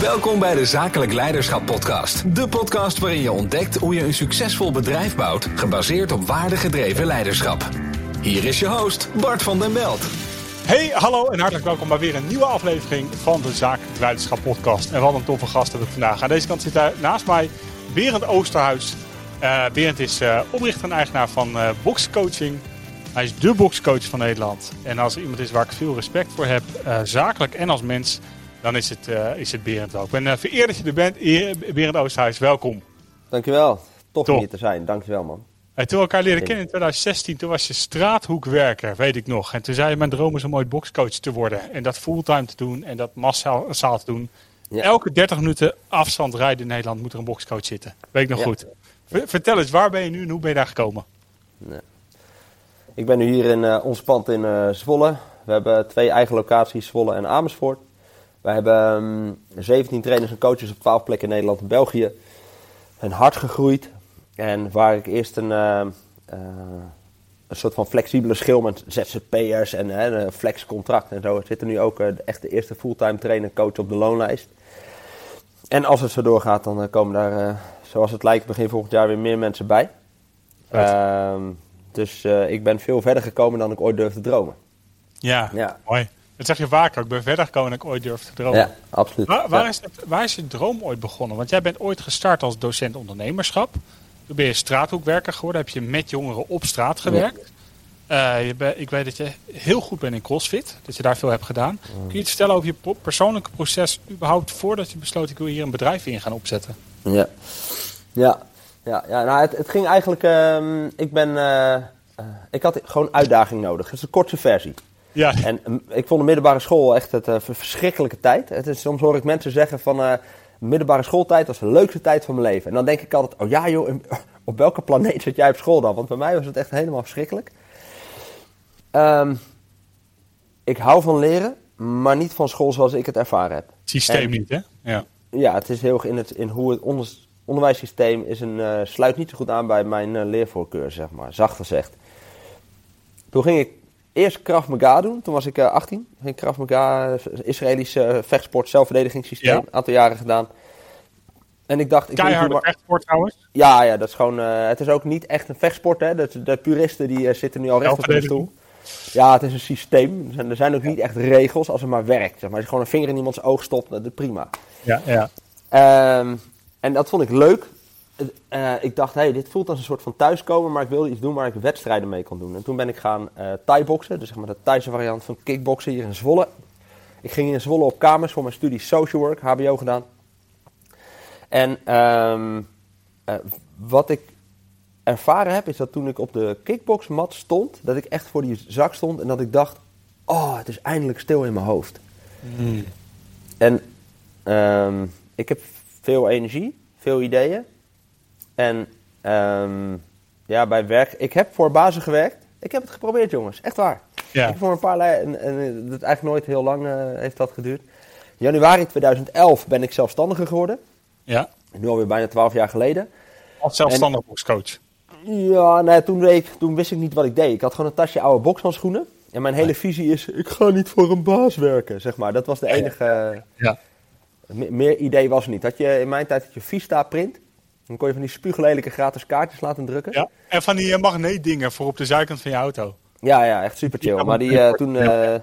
Welkom bij de Zakelijk Leiderschap Podcast. De podcast waarin je ontdekt hoe je een succesvol bedrijf bouwt, gebaseerd op waardegedreven leiderschap. Hier is je host, Bart van den Belt. Hey, hallo en hartelijk welkom bij weer een nieuwe aflevering van de Zakelijk Leiderschap Podcast. En wat een toffe gast heb ik vandaag. Aan deze kant zit daar naast mij Berend Oosterhuis. Uh, Berend is uh, oprichter en eigenaar van uh, Boxcoaching. Hij is de boxcoach van Nederland. En als iemand is waar ik veel respect voor heb, zakelijk en als mens, dan is het, uh, is het Berend ook. Ik ben uh, vereerd dat je er bent. Berend Oosterhuis, welkom. Dankjewel. Tof om hier te zijn. Dankjewel man. Toen we elkaar leren kennen in 2016, toen was je straathoekwerker, weet ik nog. En toen zei je, mijn droom is om ooit boxcoach te worden. En dat fulltime te doen en dat massaal te doen. Ja. Elke 30 minuten afstand rijden in Nederland moet er een boxcoach zitten. Weet ik nog ja. goed. Vertel eens, waar ben je nu en hoe ben je daar gekomen? Ik ben nu hier in uh, ons pand in uh, Zwolle. We hebben twee eigen locaties, Zwolle en Amersfoort. Wij hebben um, 17 trainers en coaches op 12 plekken in Nederland en België. En hard gegroeid. En waar ik eerst een, uh, uh, een soort van flexibele schil met ZZP'ers en uh, een flexcontract en zo. Zit er nu ook echt de eerste fulltime trainer coach op de loonlijst. En als het zo doorgaat, dan komen daar, zoals het lijkt, begin volgend jaar weer meer mensen bij. dus ik ben veel verder gekomen dan ik ooit durfde dromen. Ja, ja. mooi. Dat zeg je vaker. Ik ben verder gekomen dan ik ooit durfde te dromen. Ja, absoluut. Waar, waar, ja. is het, waar, is je droom ooit begonnen? Want jij bent ooit gestart als docent ondernemerschap. Toen ben je straathoekwerker geworden. Heb je met jongeren op straat gewerkt. Ja. Uh, je ben, ik weet dat je heel goed bent in CrossFit. Dat je daar veel hebt gedaan. Kun je iets vertellen over je persoonlijke proces überhaupt voordat je besloot ik wil hier een bedrijf in gaan opzetten? Ja, ja, ja, ja nou het, het ging eigenlijk... Uh, ik ben... Uh, ik had gewoon uitdaging nodig. Het is een korte versie. Ja. En um, ik vond de middelbare school echt het uh, verschrikkelijke tijd. Het is, soms hoor ik mensen zeggen van uh, middelbare schooltijd was de leukste tijd van mijn leven. En dan denk ik altijd, oh ja joh, op welke planeet zit jij op school dan? Want bij mij was het echt helemaal verschrikkelijk. Um, ik hou van leren, maar niet van school zoals ik het ervaren heb. Systeem en, niet, hè? Ja. Ja, het is heel erg in, het, in hoe het onder, onderwijssysteem is een, uh, sluit niet zo goed aan bij mijn leervoorkeur, zeg maar. Zacht gezegd. Toen ging ik eerst Krav Maga doen. Toen was ik uh, 18. Ging Krav Maga, Israëlische uh, vechtsport, zelfverdedigingssysteem. Een ja. aantal jaren gedaan. En ik dacht... Ik Keiharde maar... vechtsport trouwens? Ja, ja, dat is gewoon... Het is ook niet echt een vechtsport, hè. De, de puristen die zitten nu al recht op de stoel. Ja, het is een systeem. Er zijn, er zijn ook niet echt regels als het maar werkt. Zeg maar. Als je gewoon een vinger in iemands oog stopt, dat is prima. Ja, ja. Um, en dat vond ik leuk. Uh, ik dacht, hey, dit voelt als een soort van thuiskomen, maar ik wilde iets doen waar ik wedstrijden mee kon doen. En toen ben ik gaan uh, thai-boksen, dus zeg maar de Thaise variant van kickboksen hier in Zwolle. Ik ging in Zwolle op kamers voor mijn studie social work, HBO gedaan. En um, uh, wat ik ervaren heb, is dat toen ik op de kickboxmat stond, dat ik echt voor die zak stond en dat ik dacht, oh, het is eindelijk stil in mijn hoofd. Mm. En um, ik heb veel energie, veel ideeën. En um, ja, bij werk. Ik heb voor bazen gewerkt. Ik heb het geprobeerd, jongens. Echt waar. Ja. Ik heb voor een paar en, en dat eigenlijk nooit heel lang uh, heeft dat geduurd. Januari 2011 ben ik zelfstandiger geworden. Ja. Nu alweer bijna 12 jaar geleden. Als zelfstandig boxcoach. Ja, nee, toen, deed ik, toen wist ik niet wat ik deed. Ik had gewoon een tasje oude bokshandschoenen. En mijn hele visie is, ik ga niet voor een baas werken, zeg maar. Dat was de enige... Ja. Meer idee was er niet. Had je in mijn tijd had je Vista print. Dan kon je van die spuuglelijke gratis kaartjes laten drukken. Ja, en van die uh, magneetdingen voor op de zijkant van je auto. Ja, ja, echt super chill. Maar die uh, toen... Uh,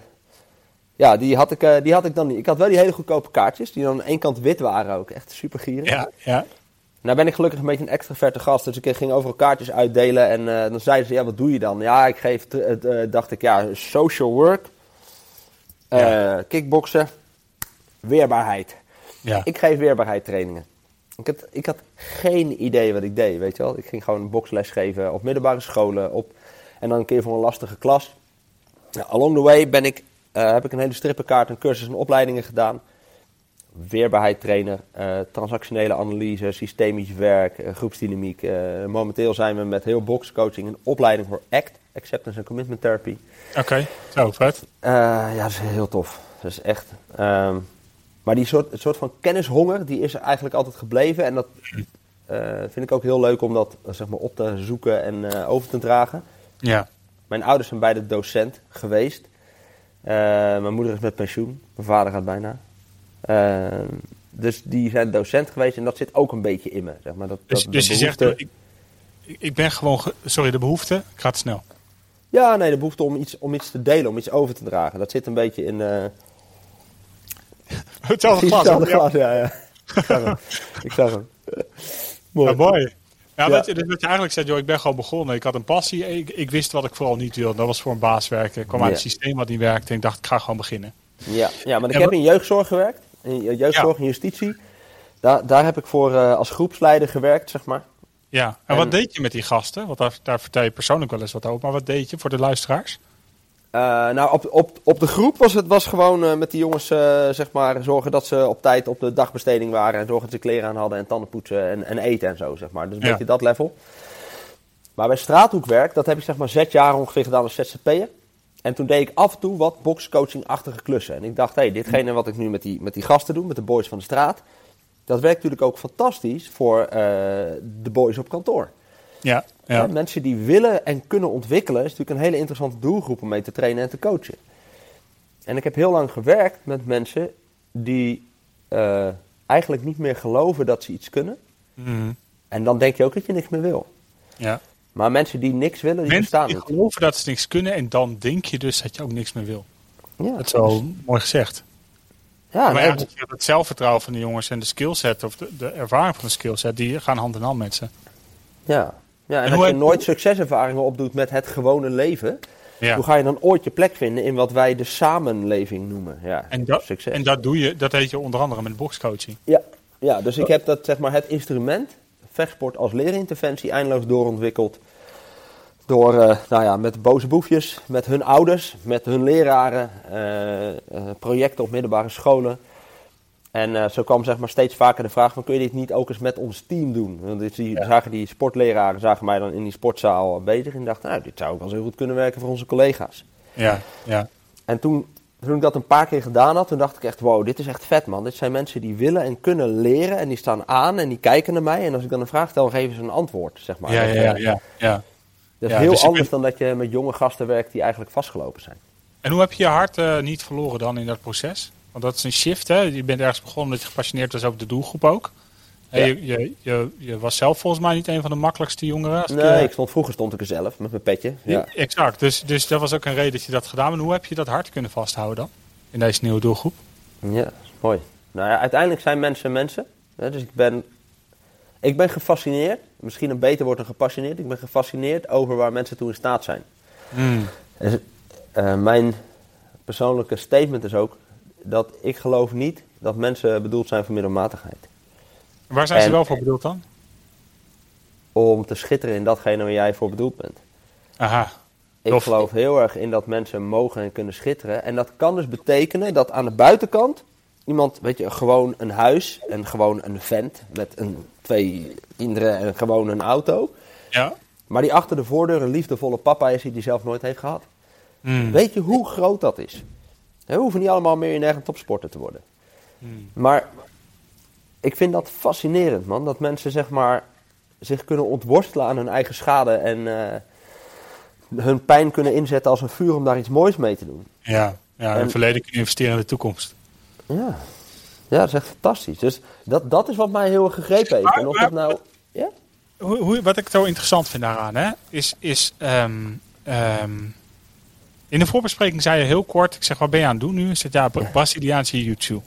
ja, die had, ik, uh, die had ik dan niet. Ik had wel die hele goedkope kaartjes, die dan aan één kant wit waren ook. Echt super gierig. Ja, ja. Nou ben ik gelukkig een beetje een extraverte gast, dus ik ging overal kaartjes uitdelen. En uh, dan zeiden ze, ja, wat doe je dan? Ja, ik geef, uh, dacht ik, ja, social work, uh, ja. kickboksen, weerbaarheid. Ja. Ik geef weerbaarheid trainingen. Ik had, ik had geen idee wat ik deed, weet je wel. Ik ging gewoon een boksles geven op middelbare scholen. Op, en dan een keer voor een lastige klas. Nou, along the way ben ik, uh, heb ik een hele strippenkaart, een cursus en opleidingen gedaan. Weerbaarheid trainer, uh, transactionele analyse, systemisch werk, uh, groepsdynamiek. momenteel zijn we met heel boxcoaching een opleiding voor ACT, Acceptance and Commitment Therapy. Oké, okay. zo vet. ja, dat is heel tof. Dat is echt... Um, maar die soort, soort van kennishonger, die is er eigenlijk altijd gebleven. En dat uh, vind ik ook heel leuk om dat zeg maar, op te zoeken en uh, over te dragen. Ja. Mijn ouders zijn beide docent geweest. Uh, mijn moeder is met pensioen. Mijn vader gaat bijna. dus die zijn docent geweest en dat zit ook een beetje in me. Zeg maar. dat, Dus, dat, dus je zegt, ik, ik ben gewoon, ge- sorry, de behoefte, ik ga te snel. Ja, nee, de behoefte om iets, om iets te delen, om iets over te dragen. Dat zit een beetje in... eh Hetzelfde glas. hetzelfde ja. glas, ja, ja. Ik zag hem. Ik zag hem. Mooi. Ja, mooi. Ja, Ja. Wat, je, dus wat je eigenlijk zegt, joh, ik ben gewoon begonnen. Ik had een passie. Ik, ik wist wat ik vooral niet wilde. Dat was voor een baas werken. Ik kwam uit een systeem wat niet werkte. En ik dacht, ik ga gewoon beginnen. Ja, ja maar ik heb in jeugdzorg gewerkt. In jeugdzorg en justitie. Daar, daar heb ik voor eh, als groepsleider gewerkt, zeg maar. Ja, en, En- wat deed je met die gasten? Want daar, daar vertel je persoonlijk wel eens wat over. Maar wat deed je voor de luisteraars? Eh, nou, op, op, op de groep was het was gewoon eh, met die jongens, eh, zeg maar, zorgen dat ze op tijd op de dagbesteding waren. En zorgen dat ze kleren aan hadden en tanden poetsen en, en eten en zo, zeg maar. Dus een Ja. beetje dat level. Maar bij straathoekwerk, dat heb ik zeg maar zes jaar ongeveer gedaan als ZZP'er. En toen deed ik af en toe wat boxcoaching-achtige klussen. En ik dacht, hé, hey, ditgene wat ik nu met die, met die gasten doe, met de boys van de straat. Dat werkt natuurlijk ook fantastisch voor de boys op kantoor. Ja, Ja, ja. mensen die willen en kunnen ontwikkelen, is natuurlijk een hele interessante doelgroep om mee te trainen en te coachen. En ik heb heel lang gewerkt met mensen die eh, eigenlijk niet meer geloven dat ze iets kunnen. Mhm. En dan denk je ook dat je niks meer wil. ja. Maar mensen die niks willen, die Mensen bestaan die niet. geloven dat ze niks kunnen. En dan denk je dus dat je ook niks meer wil. Ja, Dat is wel mooi gezegd. ja, maar nee, eigenlijk is het zelfvertrouwen van de jongens en de skillset. Of de, de ervaring van de skillset. Die gaan hand in hand met ze. ja. Ja, en, En als je nooit succeservaringen opdoet met het gewone leven, Ja. hoe ga je dan ooit je plek vinden in wat wij de samenleving noemen? Ja, En, dat, succes. en dat doe je, dat heet je onder andere met boxcoaching. Ja, ja dus ik heb dat, zeg maar, het instrument, vechtsport als leerinterventie, eindeloos doorontwikkeld. Door, eh, nou ja, met boze boefjes, met hun ouders, met hun leraren, eh, eh, projecten op middelbare scholen. En eh, zo kwam zeg maar steeds vaker de vraag van, kun je dit niet ook eens met ons team doen? Want dit zie- zagen die sportleraren zagen mij dan in die sportzaal bezig en dachten, nou, dit zou ook wel zo goed kunnen werken voor onze collega's. Ja, ja. En toen, toen ik dat een paar keer gedaan had, toen dacht ik echt, wow, dit is echt vet man. Dit zijn mensen die willen en kunnen leren en die staan aan en die kijken naar mij. En als ik dan een vraag stel, geven ze een antwoord, zeg maar. Ja, Dat, ja, ja, eh, ja, ja. Dat is Ja, heel dus anders dan dat je met jonge gasten werkt die eigenlijk vastgelopen zijn. En hoe heb je je hart eh, niet verloren dan in dat proces? Want dat is een shift, hè? Je bent ergens begonnen omdat je gepassioneerd was over de doelgroep ook. Ja. Je, je, je, je was zelf volgens mij niet een van de makkelijkste jongeren. ik, Nee, eh, ik stond, vroeger stond ik er zelf met mijn petje. Ja. Exact, dus, dus dat was ook een reden dat je dat gedaan hebt. En hoe heb je dat hart kunnen vasthouden dan? In deze nieuwe doelgroep? Ja, dat mooi. Nou ja, uiteindelijk zijn mensen mensen. Dus ik ben, ik ben gefascineerd, misschien een beter woord dan gepassioneerd. Ik ben gefascineerd over waar mensen toe in staat zijn. Dus, eh, mijn persoonlijke statement is ook dat ik geloof niet dat mensen bedoeld zijn voor middelmatigheid. Waar zijn ze wel voor bedoeld dan? Om te schitteren in datgene waar jij voor bedoeld bent. Aha, Ik geloof heel erg in dat mensen mogen en kunnen schitteren. En dat kan dus betekenen dat aan de buitenkant iemand, weet je, gewoon een huis en gewoon een vent met een, twee kinderen en gewoon een auto. ja. Maar die achter de voordeur een liefdevolle papa is die die zelf nooit heeft gehad. Hmm. Weet je hoe groot dat is? We hoeven niet allemaal miljonair en topsporter te worden. Hmm. Maar ik vind dat fascinerend, man. Dat mensen zeg maar zich kunnen ontworstelen aan hun eigen schade en eh, hun pijn kunnen inzetten als een vuur om daar iets moois mee te doen. Ja, ja in En- het verleden kun je investeren in de toekomst. Ja, ja dat is echt fantastisch. Dus dat, dat is wat mij heel erg gegrepen heeft. En of dat nou... Ja? Hoe, hoe, wat ik zo interessant vind daaraan, hè, is, is ehm, ehm, in de voorbespreking zei je heel kort, ik zeg, wat ben je aan het doen nu? Is het ja, Bra- Braziliaanse jiu-jitsu.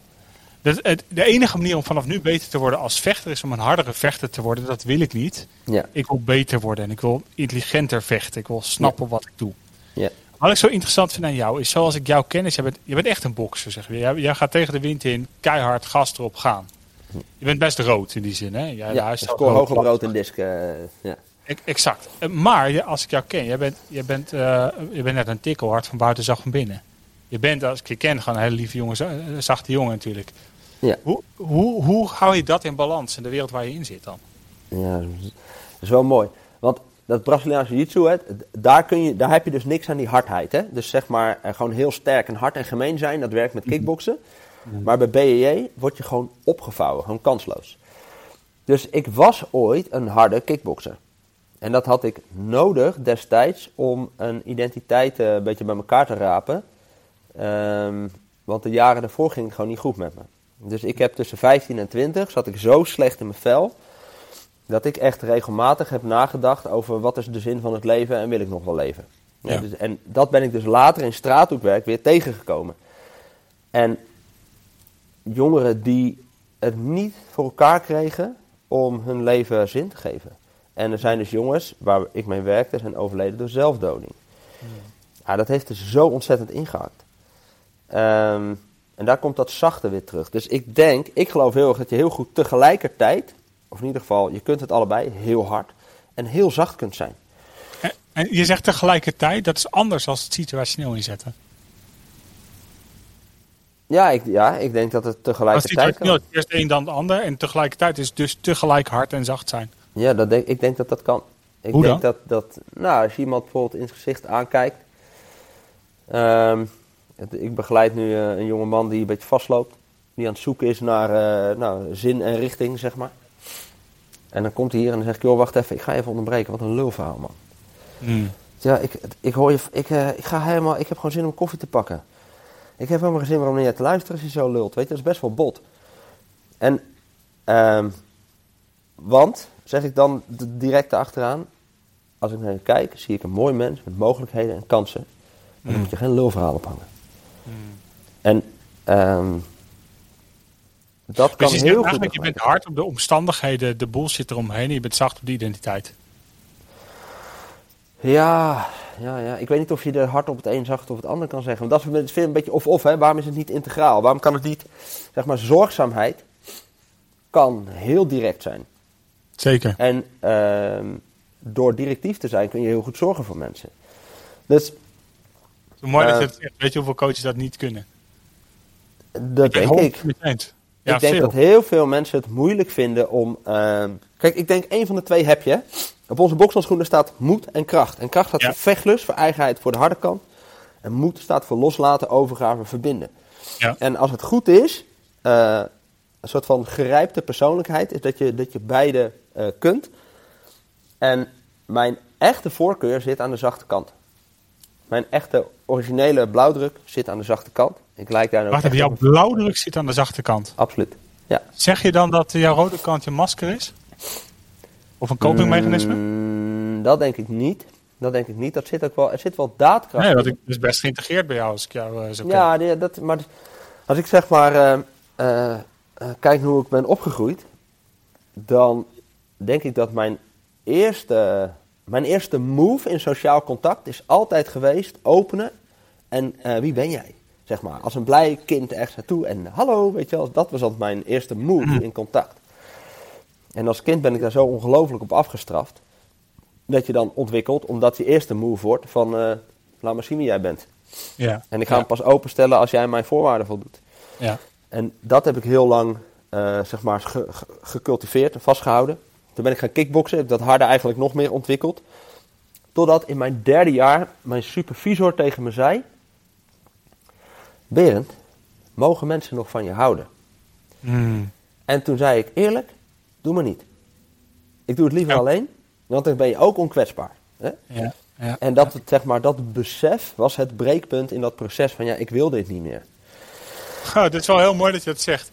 De enige manier om vanaf nu beter te worden als vechter is om een hardere vechter te worden. Dat wil ik niet. Ja. Ik wil beter worden en ik wil intelligenter vechten. Ik wil snappen wat ik doe. Ja. Wat ik zo interessant vind aan jou is, zoals ik jou ken, is, je bent, je bent echt een bokser. Zeg. Jij, jij gaat tegen de wind in, keihard gas erop gaan. Je bent best rood in die zin, hè? Jij, Ja, scoor hoog op rood in disc. eh, ja. Exact. Eh, Maar je- als ik jou ken, je bent, je bent, eh, je bent net een tikkel hard van buiten, zacht van binnen. Je bent, als ik je ken, gewoon een hele lieve jongen, eh, zachte jongen natuurlijk. Ja. Hoe, hoe, hoe hou je dat in balans in de wereld waar je in zit dan? Ja, dat is- wel mooi. Want dat Braziliaanse jiu-jitsu, daar, kun je, daar heb je dus niks aan die hardheid. Hè? Dus zeg maar gewoon heel sterk en hard en gemeen zijn, dat werkt met kickboksen. Maar bij BJJ word je gewoon opgevouwen, gewoon kansloos. Dus ik was ooit een harde kickbokser. En dat had ik nodig destijds om een identiteit eh, een beetje bij elkaar te rapen. Ehm, want de jaren daarvoor ging het gewoon niet goed met me. Dus ik heb tussen 15 en 20 zat ik zo slecht in mijn vel. Dat ik echt regelmatig heb nagedacht over wat is de zin van het leven en wil ik nog wel leven. Ja, Ja. dus, en dat ben ik dus later in straathoekwerk weer tegengekomen. En jongeren die het niet voor elkaar kregen om hun leven zin te geven. En er zijn dus jongens waar ik mee werkte, zijn overleden door zelfdoding. Ja, dat heeft dus zo ontzettend ingehakt. Ehm, en daar komt dat zachte weer terug. Dus ik denk, ik geloof heel erg dat je heel goed tegelijkertijd, of in ieder geval, je kunt het allebei heel hard en heel zacht kunt zijn. En, en je zegt tegelijkertijd, dat is anders dan het situationeel inzetten. Ja, ik, ja, ik denk dat het Als tegelijkertijd situationeel kan. is eerst een dan de ander en tegelijkertijd is het dus tegelijk hard en zacht zijn. Ja, dat denk, ik denk dat dat kan. Ik Hoe denk dan? dat, dat, nou, als je iemand bijvoorbeeld in het gezicht aankijkt. Ehm, het- ik begeleid nu eh, een jonge man die een beetje vastloopt. Die aan het zoeken is naar eh, nou, zin en richting, zeg maar. En dan komt hij hier en dan zeg ik, joh, wacht even, ik ga even onderbreken. Wat een lulverhaal, man. Ja, ik, ik hoor je, ik, eh, ik ga helemaal, ik heb gewoon zin om koffie te pakken. Ik heb helemaal geen zin meer om naar je te luisteren als je zo lult. Weet je, dat is best wel bot. En, ehm, want, zeg ik dan direct achteraan, als ik naar je kijk, zie ik een mooi mens met mogelijkheden en kansen. Maar dan moet je geen lulverhaal ophangen. En, ehm, dat kan Dus zegt heel goed. je bent hard op de omstandigheden, de bullshit eromheen en je bent zacht op de identiteit. Ja, ja, ja, ik weet niet of je er hard op het een zacht of het ander kan zeggen. Want dat is een beetje of-of. Waarom is het niet integraal? Waarom kan het niet, zeg maar, zorgzaamheid kan heel direct zijn. Zeker. En ehm, door directief te zijn kun je heel goed zorgen voor mensen. Dus Zo mooi dat je Eh, het zegt. Weet je hoeveel coaches dat niet kunnen? dat ben denk ik. 100% eens. Ja, ik denk veel. dat heel veel mensen het moeilijk vinden om. ehm, kijk, ik denk één van de twee heb je. Op onze bokshandschoenen staat moed en kracht. En kracht staat Ja. voor vechtlust, voor eigenheid, voor de harde kant. En moed staat voor loslaten, overgave, verbinden. Ja. En als het goed is, eh, een soort van gerijpte persoonlijkheid, is dat je, dat je beide eh, kunt. En mijn echte voorkeur zit aan de zachte kant. Mijn echte originele blauwdruk zit aan de zachte kant. Ik lijk daar Wacht even, jouw op. blauwdruk zit aan de zachte kant. Absoluut. Ja. Zeg je dan dat jouw rode kant je masker is? Of een copingmechanisme? Mm, dat denk ik niet. Dat denk ik niet. Dat zit ook wel, er zit wel daadkracht nee, dat is best geïntegreerd bij jou als ik jou eh, zo ken. Ja, die- dat, maar als ik zeg maar eh, kijk hoe ik ben opgegroeid, dan denk ik dat mijn eerste, mijn eerste move in sociaal contact is altijd geweest openen en eh, wie ben jij? Zeg maar, als een blij kind ergens naartoe en hallo, weet je wel, dat was dan mijn eerste move in contact. En als kind ben ik daar zo ongelooflijk op afgestraft, dat je dan ontwikkelt, omdat je eerste move wordt van eh, laat maar zien wie jij bent. Ja. En ik ga ja. hem pas openstellen als jij mijn voorwaarden voldoet. Ja. En dat heb ik heel lang eh, zeg maar ge- ge- gecultiveerd en vastgehouden. Toen ben ik gaan kickboksen, heb ik dat harder eigenlijk nog meer ontwikkeld. Totdat in mijn derde jaar mijn supervisor tegen me zei... Berend, mogen mensen nog van je houden? Mm. En toen zei ik eerlijk, doe maar niet. Ik doe het liever Ja. alleen, want dan ben je ook onkwetsbaar. Hè? Ja. Ja. En dat, zeg maar, dat besef was het breekpunt in dat proces van ja, ik wil dit niet meer. Oh, dit is wel heel mooi dat je dat zegt.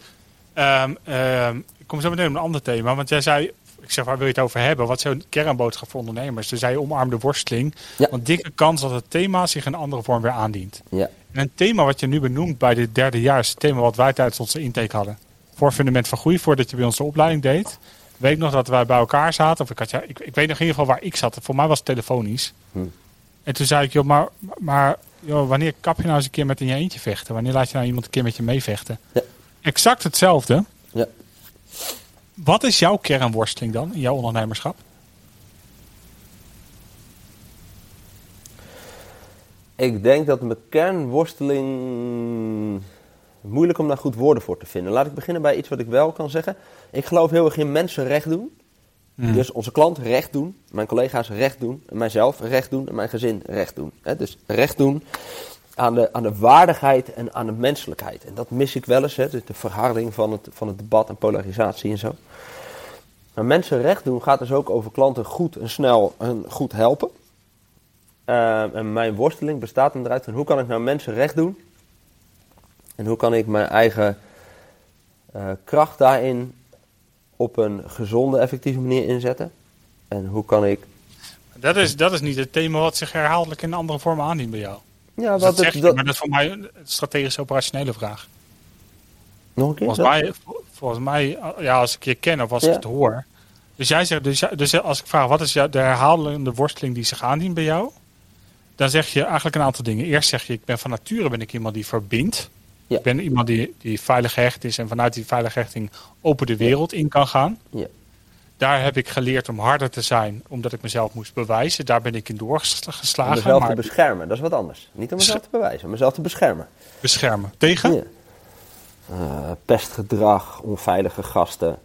Ehm, ehm, ik kom zo meteen op een ander thema. Want jij zei, ik zeg waar wil je het over hebben? Wat is zo'n kernboodschap voor ondernemers? Toen zei omarm de worsteling. Ja. Want dikke kans dat het thema zich in een andere vorm weer aandient. Ja, En een thema wat je nu benoemt bij dit derde jaar is het thema wat wij tijdens onze intake hadden. Voor fundament van groei, voordat je bij onze opleiding deed. Weet ik nog dat wij bij elkaar zaten. Of ik, had, ja, ik, ik weet nog in ieder geval waar ik zat. Voor mij was het telefonisch. Hm. En toen zei ik, joh, maar, maar joh, wanneer kap je nou eens een keer met in je eentje vechten? Wanneer laat je nou iemand een keer met je meevechten? Ja. Exact hetzelfde. ja. Wat is jouw kernworsteling dan in jouw ondernemerschap? Ik denk dat mijn kernworsteling moeilijk om daar goed woorden voor te vinden. Laat ik beginnen bij iets wat ik wel kan zeggen. Ik geloof heel erg in mensen recht doen. Hmm. Dus onze klant recht doen, mijn collega's recht doen, en mijzelf recht doen en mijn gezin recht doen. Dus recht doen aan de, aan de waardigheid en aan de menselijkheid. En dat mis ik wel eens, hè, de verharding van het, van het debat en polarisatie en zo. Maar mensen recht doen gaat dus ook over klanten goed en snel en goed helpen. Uh, en mijn worsteling bestaat hem eruit van hoe kan ik nou mensen recht doen? En hoe kan ik mijn eigen eh, kracht daarin op een gezonde, effectieve manier inzetten? En hoe kan ik... Dat is, dat is niet het thema wat zich herhaaldelijk in andere vormen aandient bij jou. Ja, Dus dat zeg het, je, dat- maar dat is voor mij een strategisch operationele vraag. nog een keer? Volgens mij, volgens mij, ja, als ik je ken of als Ja. ik het hoor. Dus jij zegt, dus, dus als ik vraag wat is de herhalende worsteling die zich aandient bij jou, dan zeg je eigenlijk een aantal dingen. Eerst zeg je, ik ben van nature ben ik iemand die verbindt. Ja. Ik ben iemand die, die veilig gehecht is en vanuit die veilige hechting open de wereld in kan gaan. Ja. Daar heb ik geleerd om harder te zijn, omdat ik mezelf moest bewijzen. Daar ben ik in Om doorgeslagen. mezelf te Maar beschermen, dat is wat anders. Niet om mezelf te bewijzen, om mezelf te beschermen. beschermen. Tegen? Ja. Eh, pestgedrag, onveilige gasten.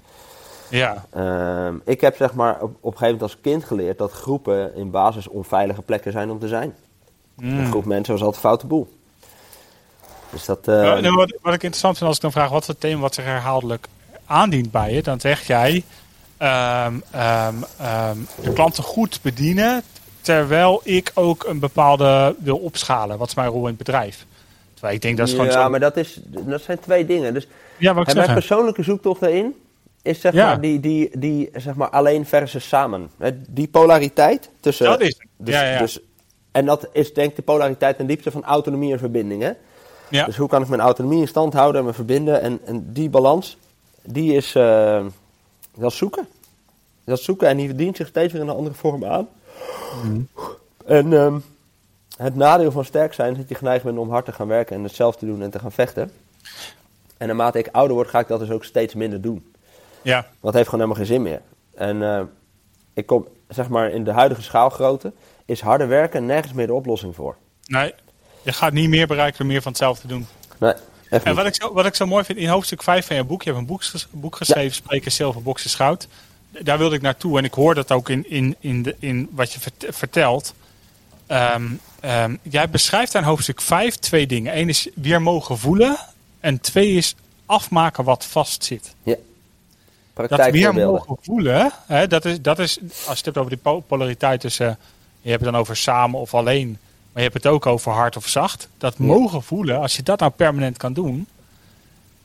Ja. Ehm, ik heb zeg maar op, op een gegeven moment als kind geleerd dat groepen in basis onveilige plekken zijn om te zijn. Mm. Een groep mensen was altijd foute boel. Dus dat. eh, Ja, nou, wat, wat ik interessant vind als ik dan vraag wat is het thema wat zich herhaaldelijk aandient bij je, dan zeg jij ehm, ehm, ehm, de klanten goed bedienen terwijl ik ook een bepaalde wil opschalen. Wat is mijn rol in het bedrijf? Terwijl ik denk dat is gewoon ja, zo. maar dat, is, dat zijn twee dingen. Dus ja, wat ik en mijn persoonlijke zoektocht daarin is zeg Ja. maar die, die, die zeg maar alleen versus samen. Die polariteit tussen. Dat is het. Dus, ja, ja. Dus, en dat is denk ik de polariteit ten diepste van autonomie en verbinding. Hè? ja. Dus hoe kan ik mijn autonomie in stand houden en me verbinden? En, en die balans, die is, eh, dat is zoeken. Dat is zoeken en die dient zich steeds weer in een andere vorm aan. En ehm, het nadeel van sterk zijn is dat je geneigd bent om hard te gaan werken en het zelf te doen en te gaan vechten. En naarmate ik ouder word, ga ik dat dus ook steeds minder doen. ja. Want het heeft gewoon helemaal geen zin meer. En eh, ik kom, zeg maar, in de huidige schaalgrootte is harder werken nergens meer de oplossing voor. Nee, je gaat niet meer bereiken door meer van hetzelfde te doen. Nee, echt En wat ik, zo, wat ik zo mooi vind in hoofdstuk 5 van je boek, je hebt een boek, boek geschreven, Spreken Zilver, Boksen Schout. Daar wilde ik naartoe en ik hoor dat ook in, in, in, de, in wat je vert- vertelt. Ehm, ehm, jij beschrijft aan hoofdstuk 5 twee dingen. Eén is weer mogen voelen en twee is afmaken wat vastzit. Dat weer mogen voelen, hè, dat, is, dat is, als je het hebt over die po- polariteit tussen, je hebt het dan over samen of alleen, maar je hebt het ook over hard of zacht. Dat mogen voelen, als je dat nou permanent kan doen,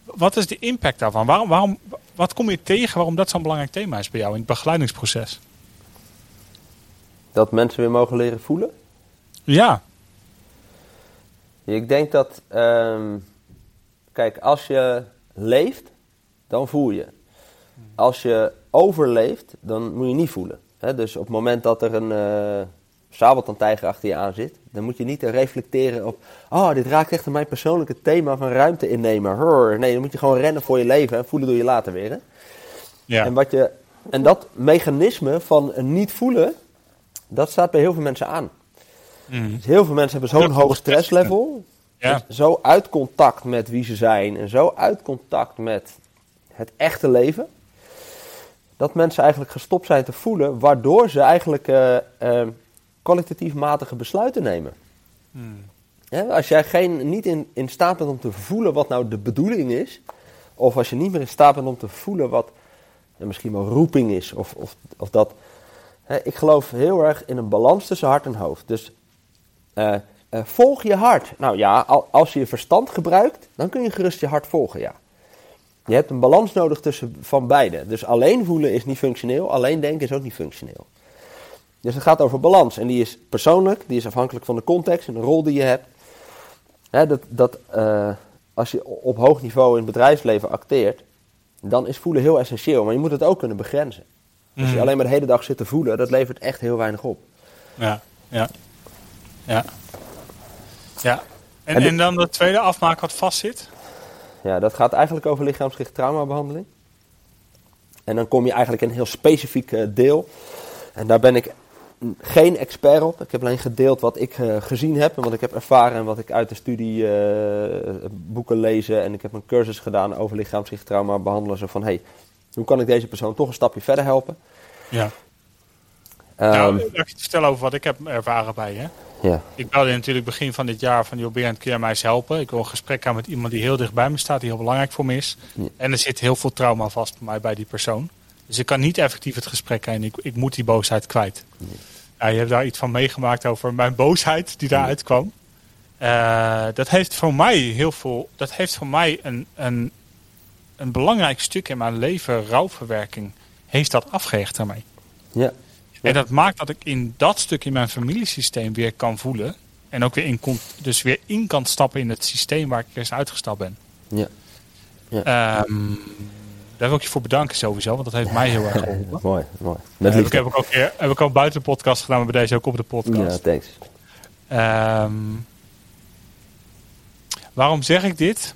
wat is de impact daarvan? Waarom, waarom, wat kom je tegen waarom dat zo'n belangrijk thema is bij jou in het begeleidingsproces? Dat mensen weer mogen leren voelen. Ja, Ik denk dat, ehm, kijk, als je leeft, dan voel je. Als je overleeft, dan moet je niet voelen. Dus op het moment dat er een eh sabeltandtijger achter je aan zit, dan moet je niet reflecteren op, oh, dit raakt echt aan mijn persoonlijke thema van ruimte innemen. Hurr. Nee, dan moet je gewoon rennen voor je leven en voelen doe je later weer. Hè? ja. En, wat je, en dat mechanisme van niet voelen, dat staat bij heel veel mensen aan. Mm. Dus heel veel mensen hebben zo'n hoog stresslevel. ja. Dus zo uit contact met wie ze zijn en zo uit contact met het echte leven. Dat mensen eigenlijk gestopt zijn te voelen, waardoor ze eigenlijk eh, eh, kwalitatief matige besluiten nemen. Mm. Hè, als jij geen, niet in, in staat bent om te voelen wat nou de bedoeling is, of als je niet meer in staat bent om te voelen wat ja, misschien wel roeping is, of, of, of dat. Hè, ik geloof heel erg in een balans tussen hart en hoofd. Dus eh, eh, volg je hart. Nou ja, al- als je je verstand gebruikt, dan kun je gerust je hart volgen, ja. Je hebt een balans nodig tussen van beide. Dus alleen voelen is niet functioneel, alleen denken is ook niet functioneel. Dus het gaat over balans. En die is persoonlijk, die is afhankelijk van de context en de rol die je hebt. Dat, dat, eh, als je op hoog niveau in het bedrijfsleven acteert, dan is voelen heel essentieel. Maar je moet het ook kunnen begrenzen. Als je Mm. alleen maar de hele dag zit te voelen, dat levert echt heel weinig op. Ja, ja. Ja. Ja. En, En dan de tweede afmaken wat vastzit? Ja, dat gaat eigenlijk over lichaamsgericht traumabehandeling. En dan kom je eigenlijk in een heel specifiek eh, deel. En daar ben ik mm, geen expert op. Ik heb alleen gedeeld wat ik eh, gezien heb en wat ik heb ervaren en wat ik uit de studie eh, boeken lezen. En ik heb een cursus gedaan over lichaamsgericht trauma behandelen. Zo van, hey, hoe kan ik deze persoon toch een stapje verder helpen? Ja. Ehm, nou, laat ik je vertellen over wat ik heb ervaren bij je. ja. Ik belde natuurlijk begin van dit jaar van, joh Berend, kun jij mij eens helpen? Ik wil een gesprek aan met iemand die heel dicht bij me staat, die heel belangrijk voor me is. Ja. En er zit heel veel trauma vast bij mij bij die persoon. Dus ik kan niet effectief het gesprek aan. Ik, ik moet die boosheid kwijt. Ja, je hebt daar iets van meegemaakt over mijn boosheid die daaruit kwam. Eh, dat heeft voor mij heel veel. Dat heeft voor mij een, een, een belangrijk stuk in mijn leven, rouwverwerking, heeft dat afgehecht daarmee. Ja. En dat maakt dat ik in dat stuk in mijn familiesysteem weer kan voelen. En ook weer in, dus weer in kan stappen in het systeem waar ik eerst uitgestapt ben. Ja. Ehm, daar wil ik je voor bedanken sowieso, want dat heeft mij heel erg geholpen. mooi, mooi. Met heb ik, liefde. heb ik ook, weer- heb ik ook buiten de podcast gedaan, maar bij deze ook op de Ja, podcast. thanks. Ehm, waarom zeg ik dit?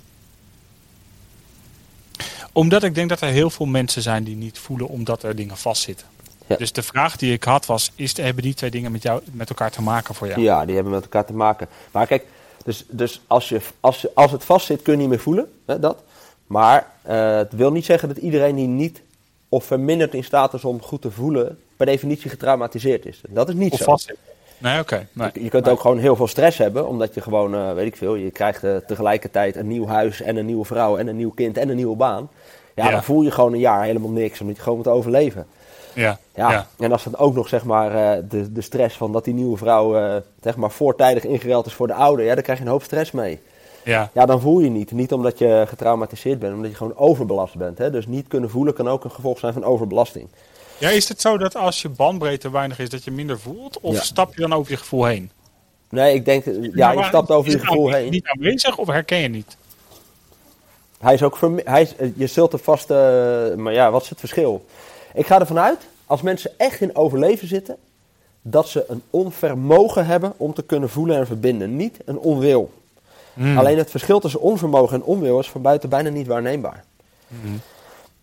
Omdat ik denk dat er heel veel mensen zijn die niet voelen omdat er dingen vastzitten. Ja. Dus de vraag die ik had was, is, hebben die twee dingen met, jou, met elkaar te maken voor jou? Ja, die hebben met elkaar te maken. Maar kijk, dus, dus als, je, als, je, als het vast zit kun je niet meer voelen. Hè, dat. Maar eh, het wil niet zeggen dat iedereen die niet of verminderd in staat is om goed te voelen, per definitie getraumatiseerd is. Dat is niet Of zo. vastzit? Nee, oké. nee. Je kunt Nee. ook gewoon heel veel stress hebben, omdat je gewoon, eh, weet ik veel, je krijgt eh, tegelijkertijd een nieuw huis en een nieuwe vrouw en een nieuw kind en een nieuwe baan. Ja, Ja. dan voel je gewoon een jaar helemaal niks, omdat je gewoon moet overleven. Ja, Ja, ja. en als dan ook nog zeg maar de, de stress van dat die nieuwe vrouw zeg maar voortijdig ingereld is voor de oude, ja, dan krijg je een hoop stress mee. Ja. Ja, dan voel je niet. Niet omdat je getraumatiseerd bent, omdat je gewoon overbelast bent. Hè? Dus niet kunnen voelen kan ook een gevolg zijn van overbelasting. ja, is het zo dat als je bandbreedte weinig is, dat je minder voelt? Of Ja. stap je dan over je gevoel heen? Nee, ik denk, ja, je maar stapt over is je gevoel aanwezig- heen. Niet aanwezig of herken je niet? Hij is ook hij is, eh, je zult er vast, eh, maar ja, wat is het verschil? Ik ga ervan uit, als mensen echt in overleven zitten, dat ze een onvermogen hebben om te kunnen voelen en verbinden. Niet een onwil. Hmm. Alleen het verschil tussen onvermogen en onwil is van buiten bijna niet waarneembaar.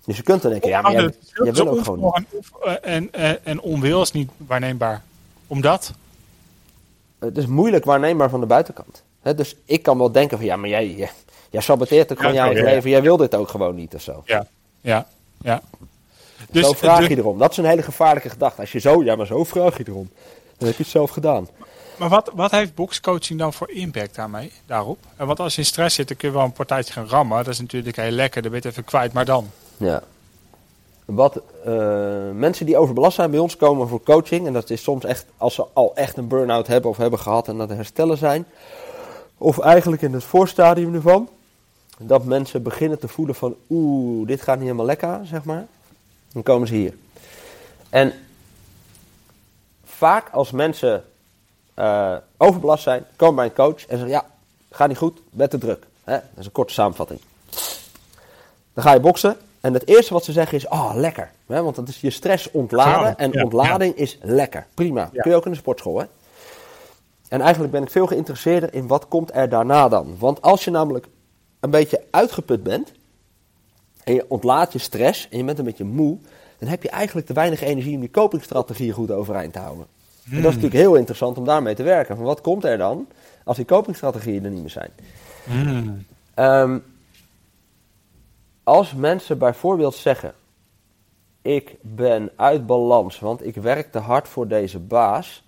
Dus je kunt dan denken, ja, maar jij, jij wil ook gewoon niet. onvermogen En, en, en, en onwil is niet waarneembaar. Omdat? Het is moeilijk waarneembaar van de buitenkant. Hè, dus ik kan wel denken van, ja, maar jij, jij, jij saboteert ook gewoon Ja, je eigen ja, leven. Jij wil dit ook gewoon niet of zo. Ja, ja, ja. Dus, zo vraag dus- je erom. Dat is een hele gevaarlijke gedachte. Als je zo, ja, maar zo vraag je erom. Dan heb je het zelf gedaan. Maar wat, wat heeft boxcoaching dan voor impact daarmee, daarop? En want als je in stress zit, dan kun je wel een partijtje gaan rammen. Dat is natuurlijk heel lekker, dan ben je het even kwijt. Maar dan? Ja. Wat eh, mensen die overbelast zijn bij ons komen voor coaching. En dat is soms echt als ze al echt een burn-out hebben of hebben gehad en dat er herstellen zijn. Of eigenlijk in het voorstadium ervan. Dat mensen beginnen te voelen van oeh, dit gaat niet helemaal lekker, zeg maar. Dan komen ze hier. En vaak als mensen eh, overbelast zijn, komen bij een coach en zeggen ja, gaat niet goed, met te druk. Hè? Dat is een korte samenvatting. Dan ga je boksen. En het eerste wat ze zeggen is, oh, lekker. Hè? Want dat is je stress ontladen. En ja, ontlading is lekker. Prima. Kun je ook in de sportschool, hè? En eigenlijk ben ik veel geïnteresseerder in wat komt er daarna dan. Want als je namelijk een beetje uitgeput bent... en je ontlaadt je stress en je bent een beetje moe... dan heb je eigenlijk te weinig energie om die copingstrategieën goed overeind te houden. En dat is natuurlijk heel interessant om daarmee te werken. Van wat komt er dan als die copingstrategieën er niet meer zijn? Ehm, als mensen bijvoorbeeld zeggen: Ik ben uit balans, want ik werk te hard voor deze baas.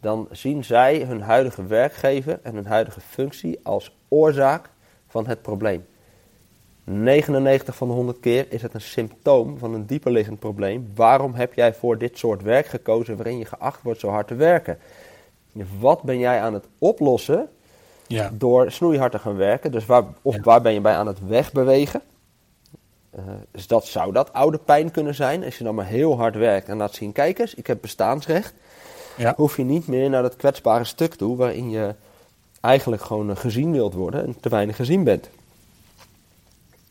Dan zien zij hun huidige werkgever en hun huidige functie als oorzaak van het probleem. 99 van de 100 keer is het een symptoom van een dieperliggend probleem. Waarom heb jij voor dit soort werk gekozen waarin je geacht wordt zo hard te werken? Wat ben jij aan het oplossen Ja. door snoeihard te gaan werken. Dus waar, of waar ben je bij aan het wegbewegen? Eh, dus dat zou dat oude pijn kunnen zijn. Als je dan maar heel hard werkt en laat zien, kijk eens, ik heb bestaansrecht. Ja. Hoef je niet meer naar dat kwetsbare stuk toe waarin je eigenlijk gewoon eh, gezien wilt worden en te weinig gezien bent.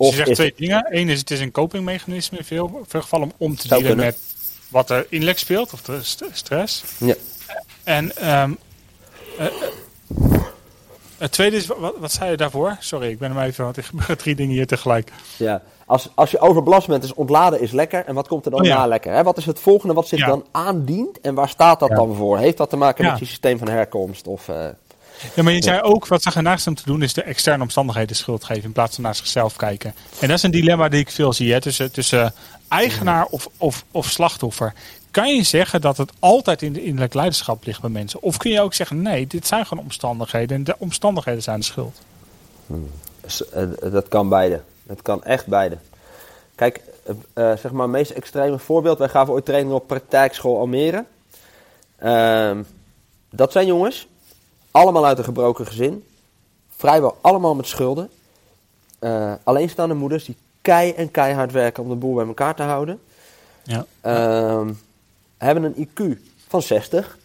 Of je zegt twee dingen. Eén is, het is een copingmechanisme in veel, veel gevallen om om te Zou dealen kunnen. met wat er innerlijk speelt, of de st- stress. Ja. En ehm, eh, eh, het tweede is, wat, wat zei je daarvoor? Sorry, ik ben hem even, want er gebeuren drie dingen hier tegelijk. Ja, als, als je overbelast bent, is ontladen is lekker. En wat komt er dan Oh ja. na lekker? Hè? Wat is het volgende wat zich Ja. dan aandient? En waar staat dat Ja. dan voor? Heeft dat te maken met je systeem van herkomst? Of, eh, Ja, maar je zei ook, wat ze naast hem te doen, is de externe omstandigheden schuld geven in plaats van naar zichzelf kijken. En dat is een dilemma die ik veel zie, hè, tussen, tussen eigenaar of, of, of slachtoffer. Kan je zeggen dat het altijd in de innerlijk leiderschap ligt bij mensen? Of kun je ook zeggen, nee, dit zijn gewoon omstandigheden en de omstandigheden zijn de schuld? S- eh, dat kan beide. Het kan echt beide. Kijk, eh, eh, zeg maar, het meest extreme voorbeeld. Wij gaven ooit training op praktijkschool Almere. Ehm, dat zijn jongens, allemaal uit een gebroken gezin. Vrijwel allemaal met schulden. eh, alleenstaande moeders die kei en keihard werken om de boel bij elkaar te houden. Ja. Ehm, hebben een IQ van 60.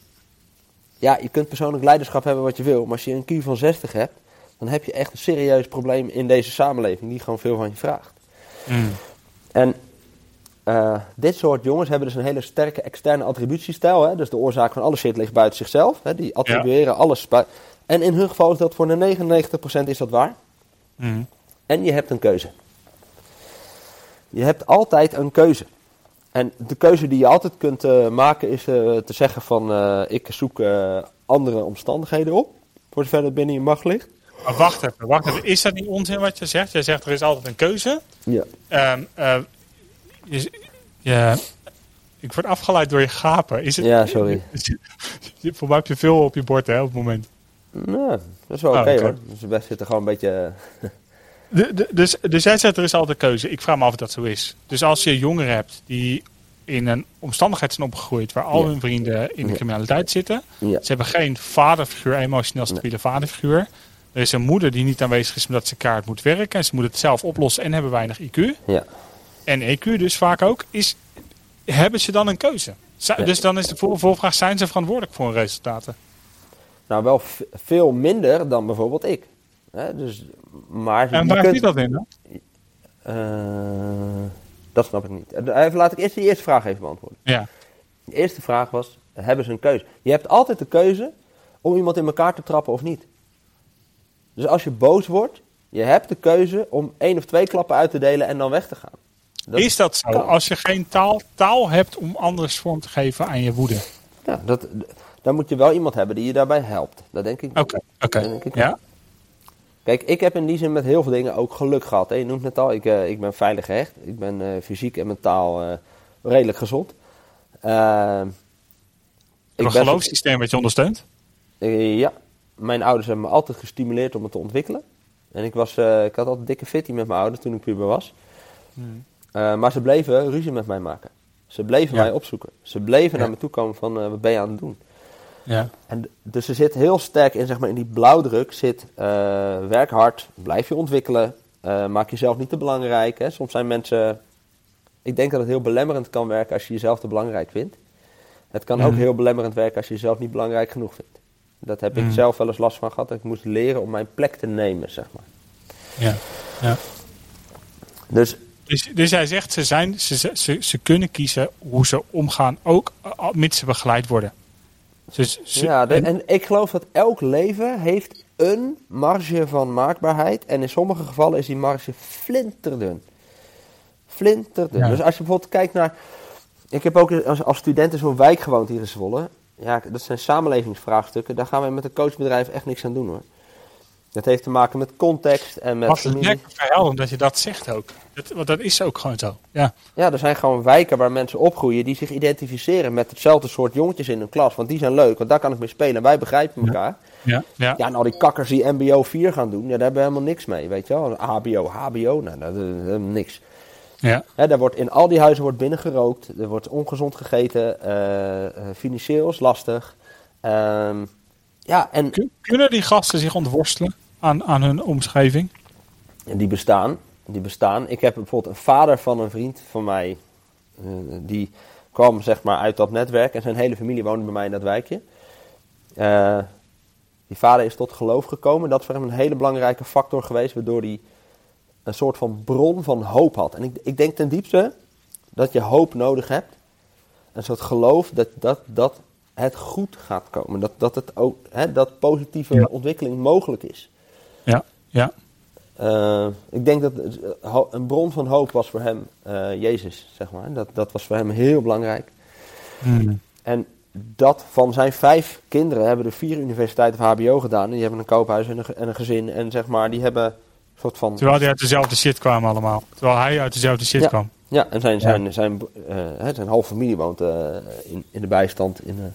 Ja, je kunt persoonlijk leiderschap hebben wat je wil, maar als je een IQ van 60 hebt, dan heb je echt een serieus probleem in deze samenleving die gewoon veel van je vraagt. Mm. En eh, dit soort jongens hebben dus een hele sterke externe attributiestijl. Hè? Dus de oorzaak van alle shit ligt buiten zichzelf. Hè? Die attribueren alles. En in hun geval is dat voor de 99% is dat waar. Mm. En je hebt een keuze. Je hebt altijd een keuze. En de keuze die je altijd kunt eh, maken is eh, te zeggen van ik zoek andere omstandigheden op. Voor zover dat binnen je macht ligt. Maar wacht even, wacht even. Is dat niet onzin wat je zegt? Jij zegt er is altijd een keuze. Ja. Ehm, je- ik word afgeleid door je gapen. Is het, Ja, sorry. Je, voor mij heb je veel op je bord hè, op het moment. Nou, dat is wel oké Oh, oké. hoor. Dus we zitten gewoon een beetje... eh, De, de- dus, dus jij zegt er is altijd keuze. Ik vraag me af of dat zo is. Dus als je jongeren hebt die in een omstandigheid zijn opgegroeid waar al Ja. hun vrienden in de Ja. criminaliteit zitten. ja. Ze hebben geen vaderfiguur, emotioneel stabiele vaderfiguur. Er is een moeder die niet aanwezig is omdat ze kaart moet werken. En ze moet het zelf oplossen en hebben weinig IQ. Ja. En EQ dus vaak ook. Is, hebben ze dan een keuze? Dus dan is de volvraag, zijn ze verantwoordelijk voor hun resultaten? Nou, wel veel minder dan bijvoorbeeld ik. Hè, dus, maar En waar zit dat in dan? Eh, dat snap ik niet. Eh, Even, laat ik eerst die eerste vraag even beantwoorden. Ja. De eerste vraag was, hebben ze een keuze? Je hebt altijd de keuze om iemand in elkaar te trappen of niet. Dus als je boos wordt, je hebt de keuze om één of twee klappen uit te delen en dan weg te gaan. Dat- is dat zo? kan. Als je geen taal, taal hebt om anders vorm te geven aan je woede. Ja, dat, dan moet je wel iemand hebben die je daarbij helpt. Dat denk ik. Oké, oké. Ja? Kijk, ik heb in die zin met heel veel dingen ook geluk gehad. Hè. Je noemt het al, ik, eh, ik ben veilig gehecht. Ik ben eh, fysiek en mentaal eh, redelijk gezond. Eh, Een geloofssysteem wat je ondersteunt? Ja, mijn ouders hebben me altijd gestimuleerd om het te ontwikkelen. En ik, was, ik had altijd dikke fitty met mijn ouders toen ik puber was. Eh, maar ze bleven ruzie met mij maken. Ze bleven Ja. mij opzoeken. Ze bleven Ja. naar me toe komen van, eh, wat ben je aan het doen? Ja. En dus er zit heel sterk in, zeg maar, in die blauwdruk zit, eh, werk hard, blijf je ontwikkelen, maak jezelf niet te belangrijk. Hè. Soms zijn mensen, ik denk dat het heel belemmerend kan werken als je jezelf te belangrijk vindt. Het kan ook Mhm. heel belemmerend werken als je jezelf niet belangrijk genoeg vindt. Dat heb ik Mhm. zelf wel eens last van gehad, ik moest leren om mijn plek te nemen, zeg maar. ja. ja. Dus Dus, dus jij zegt, ze, zijn, ze, ze- ze, kunnen kiezen hoe ze omgaan, ook uh, mits ze begeleid worden. Dus, ze- ja, de- en- en ik geloof dat elk leven heeft een marge van maakbaarheid. En in sommige gevallen is die marge flinterdun. Flinterdun. Ja. Dus als je bijvoorbeeld kijkt naar... Ik heb ook als, als student in zo'n wijk gewoond hier in Zwolle. Ja, dat zijn samenlevingsvraagstukken. Daar gaan wij met een coachbedrijf echt niks aan doen hoor. Dat heeft te maken met context en met Wat lekker verhelderend dat je dat zegt ook. Dat, want dat is ook gewoon zo. Ja. Ja, er zijn gewoon wijken waar mensen opgroeien die zich identificeren met hetzelfde soort jongetjes in hun klas. Want die zijn leuk, want daar kan ik mee spelen. En wij begrijpen elkaar. Ja. Ja. Ja, en al die kakkers die MBO 4 gaan doen, ja, daar hebben we helemaal niks mee, weet je wel. HBO, HBO, nou, dat is helemaal niks. ja. Hè, daar wordt, in al die huizen wordt binnen gerookt, er wordt ongezond gegeten, eh, financieel is lastig. Ehm, ja, en Kun- Kunnen die gasten zich ontworstelen aan, aan hun omschrijving? die bestaan, die bestaan. Ik heb bijvoorbeeld een vader van een vriend van mij, eh, die kwam zeg maar uit dat netwerk en zijn hele familie woonde bij mij in dat wijkje. Eh, die vader is tot geloof gekomen. Dat is voor hem een hele belangrijke factor geweest, waardoor hij een soort van bron van hoop had. En ik, ik denk ten diepste dat je hoop nodig hebt. Een soort geloof dat, dat, dat het goed gaat komen. Dat, dat, het ook, hè, dat positieve Ja. ontwikkeling mogelijk is. Ja. Ja. Eh, ik denk dat eh, een bron van hoop was voor hem eh, Jezus, zeg maar. Dat, dat was voor hem heel belangrijk. Hmm. En dat van zijn vijf kinderen hebben er vier universiteiten of HBO gedaan. En die hebben een koophuis en een, ge- en een gezin. En zeg maar, die hebben een soort van. Terwijl die uit dezelfde shit kwamen allemaal. Terwijl hij uit dezelfde shit Ja. kwam. Ja, en zijn, zijn, zijn, eh, hè, zijn halve familie woont in, in de bijstand. In,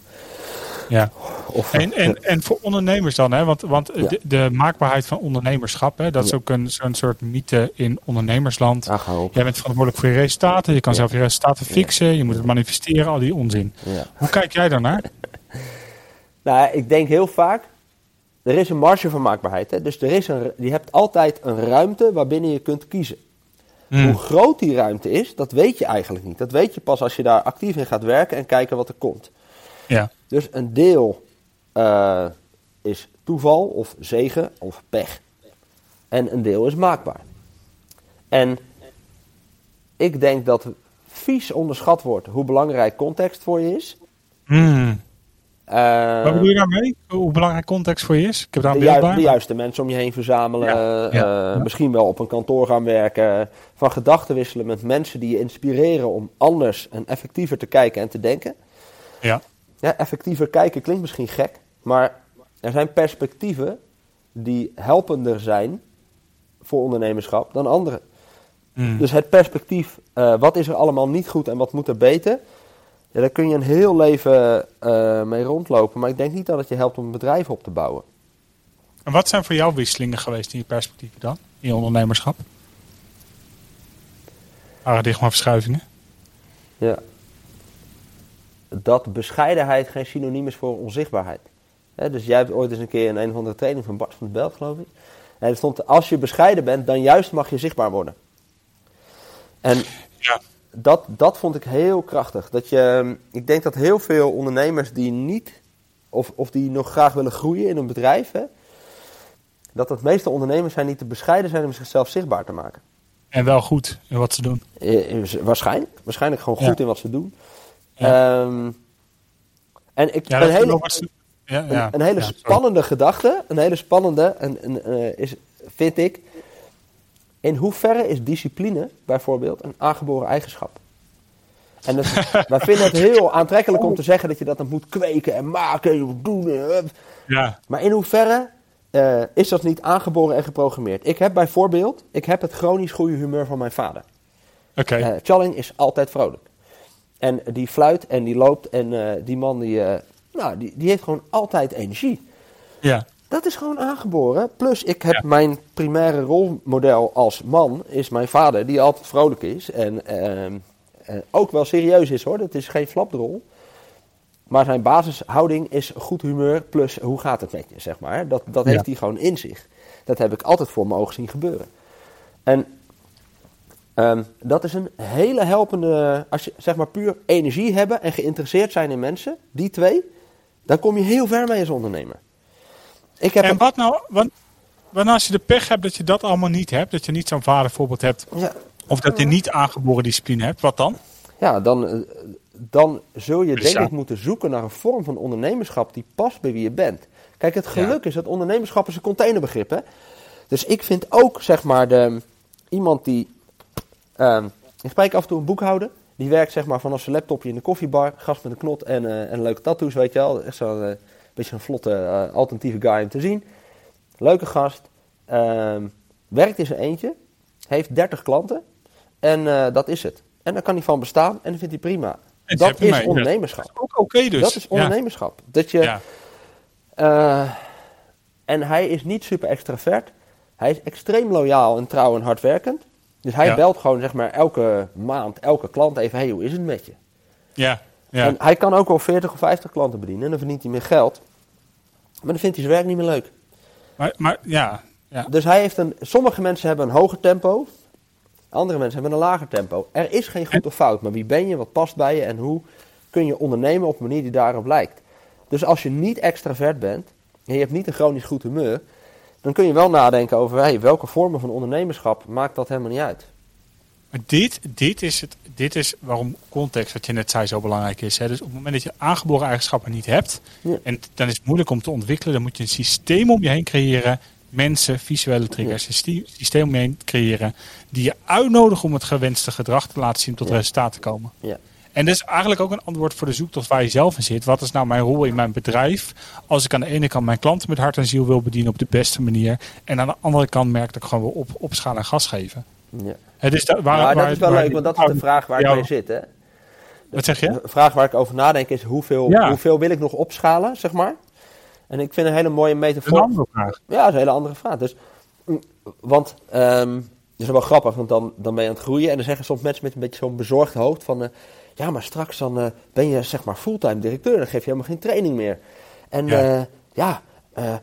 Ja. Of, En, en, en voor ondernemers dan, hè? want, want Ja. de, de maakbaarheid van ondernemerschap, hè? dat is Ja. ook een, zo'n soort mythe in ondernemersland. Ach. Jij bent verantwoordelijk voor je resultaten, je kan zelf je resultaten fixen, je moet het manifesteren, al die onzin. Hoe kijk jij daarnaar? Nou, ik denk heel vaak er is een marge van maakbaarheid. Hè? Dus er is een, je hebt altijd een ruimte waarbinnen je kunt kiezen. Hmm. Hoe groot die ruimte is, dat weet je eigenlijk niet. Dat weet je pas als je daar actief in gaat werken en kijken wat er komt. Ja. Dus een deel eh, is toeval of zegen of pech. En een deel is maakbaar. En ik denk dat vies onderschat wordt hoe belangrijk context voor je is. Eh, Wat bedoel je daarmee? Hoe belangrijk context voor je is? Ik heb daar de, een ju- bij. de juiste mensen om je heen verzamelen. Ja, ja, eh, ja. Misschien wel op een kantoor gaan werken. Van gedachten wisselen met mensen die je inspireren om anders en effectiever te kijken en te denken. Ja. Ja, effectiever kijken klinkt misschien gek, maar er zijn perspectieven die helpender zijn voor ondernemerschap dan andere. Hmm. Dus het perspectief, eh, wat is er allemaal niet goed en wat moet er beter, ja, daar kun je een heel leven eh, mee rondlopen. Maar ik denk niet dat het je helpt om een bedrijf op te bouwen. En wat zijn voor jou wisselingen geweest in je perspectieven dan? In je ondernemerschap? Paradigmaverschuivingen? Ja. Dat bescheidenheid geen synoniem is voor onzichtbaarheid. Hè, dus jij hebt ooit eens een keer in een of andere training van Bart van het Belt, geloof ik. En er stond, als je bescheiden bent, dan juist mag je zichtbaar worden. En Ja. dat, dat vond ik heel krachtig. Dat je, ik denk dat heel veel ondernemers die niet, of, of die nog graag willen groeien in een bedrijf, hè, dat het meeste ondernemers zijn die te bescheiden zijn om zichzelf zichtbaar te maken. En wel goed in wat ze doen. Eh, is waarschijnlijk. Waarschijnlijk gewoon Ja. goed in wat ze doen. Ja. Ehm, en ik, Ja, hele, nog ja, een, ja, een hele ja, sorry. spannende gedachte, een hele spannende, en, en, eh, is, vind ik, in hoeverre is discipline bijvoorbeeld een aangeboren eigenschap? En dat, wij vinden het heel aantrekkelijk om te zeggen dat je dat dan moet kweken en maken en doen. en, eh, Ja, maar in hoeverre eh, is dat niet aangeboren en geprogrammeerd? Ik heb bijvoorbeeld, ik heb het chronisch goede humeur van mijn vader. oké. Eh Challing is altijd vrolijk. En die fluit en die loopt en eh, die man die, eh, nou, die, die heeft gewoon altijd energie. ja. Dat is gewoon aangeboren. Plus ik heb Ja. mijn primaire rolmodel als man, is mijn vader, die altijd vrolijk is. En ehm, eh, ook wel serieus is hoor, dat is geen flapdrol. Maar zijn basishouding is goed humeur plus hoe gaat het met je, zeg maar. Dat, dat Ja. heeft hij gewoon in zich. Dat heb ik altijd voor mijn ogen zien gebeuren. En ehm, dat is een hele helpende, als je zeg maar puur energie hebben en geïnteresseerd zijn in mensen, die twee, dan kom je heel ver mee als ondernemer. Ik heb En wat nou, nou als je de pech hebt dat je dat allemaal niet hebt, dat je niet zo'n vadervoorbeeld hebt, ja, of dat je niet aangeboren discipline hebt, wat dan? ja, dan, eh, dan zul je denk ik moeten zoeken naar een vorm van ondernemerschap die past bij wie je bent. Kijk, het geluk is dat ondernemerschap is een containerbegrip. Hè? Dus ik vind ook, zeg maar, de, iemand die... ehm, ik spreek af en toe een boekhouder. Die werkt zeg maar vanaf zijn laptopje in de koffiebar. Gast met een knot en, eh, en leuke tattoos, weet je wel. Echt zo'n eh, beetje een vlotte, eh, alternatieve guy om te zien. Leuke gast. Ehm, werkt in zijn eentje. Heeft 30 klanten. En dat is het. En daar kan hij van bestaan en dat vindt hij prima. En Dat is ondernemerschap. Ook oké dus. Dat is ondernemerschap. Dat je, Ja. en hij is niet super extravert. Hij is extreem loyaal en trouw en hardwerkend. Dus hij Ja. belt gewoon zeg maar elke maand, elke klant even, hey, hoe is het met je? Ja, ja. En hij kan ook wel 40 of 50 klanten bedienen en dan verdient hij meer geld. Maar dan vindt hij zijn werk niet meer leuk. Maar, maar ja, ja. Dus hij heeft een, sommige mensen hebben een hoger tempo, andere mensen hebben een lager tempo. Er is geen goed of fout, maar wie ben je, wat past bij je en hoe kun je ondernemen op een manier die daarop lijkt. Dus als je niet extravert bent en je hebt niet een chronisch goed humeur, dan kun je wel nadenken over hey, welke vormen van ondernemerschap maakt dat helemaal niet uit. Maar dit, dit, is het, dit is waarom context, wat je net zei, zo belangrijk is. Hè? Dus op het moment dat je aangeboren eigenschappen niet hebt, Ja. en dan is het moeilijk om te ontwikkelen, dan moet je een systeem om je heen creëren. Mensen, visuele triggers, een systeem- systeem om je heen creëren. Die je uitnodigen om het gewenste gedrag te laten zien tot Ja. resultaat te komen. Ja. En dat is eigenlijk ook een antwoord voor de zoektocht waar je zelf in zit. Wat is nou mijn rol in mijn bedrijf? Als ik aan de ene kant mijn klanten met hart en ziel wil bedienen op de beste manier. En aan de andere kant merk dat ik gewoon wil op, opschalen en gas geven. Ja. Het is da- waar, Maar waar- dat is wel waar- leuk, want dat is de vraag waar ik Ja. mee zit. Hè? Wat zeg je? De vraag waar ik over nadenk is hoeveel, Ja. hoeveel wil ik nog opschalen, zeg maar. En ik vind een hele mooie is een metafoor. andere vraag. Ja, dat is een hele andere vraag. Dus, mm, want, ehm dat is wel grappig, want dan, dan ben je aan het groeien. En dan zeggen soms mensen met een beetje zo'n bezorgd hoofd van... eh, ja, maar straks dan eh, ben je zeg maar fulltime directeur. Dan geef je helemaal geen training meer. En Ja. ja, ja eh,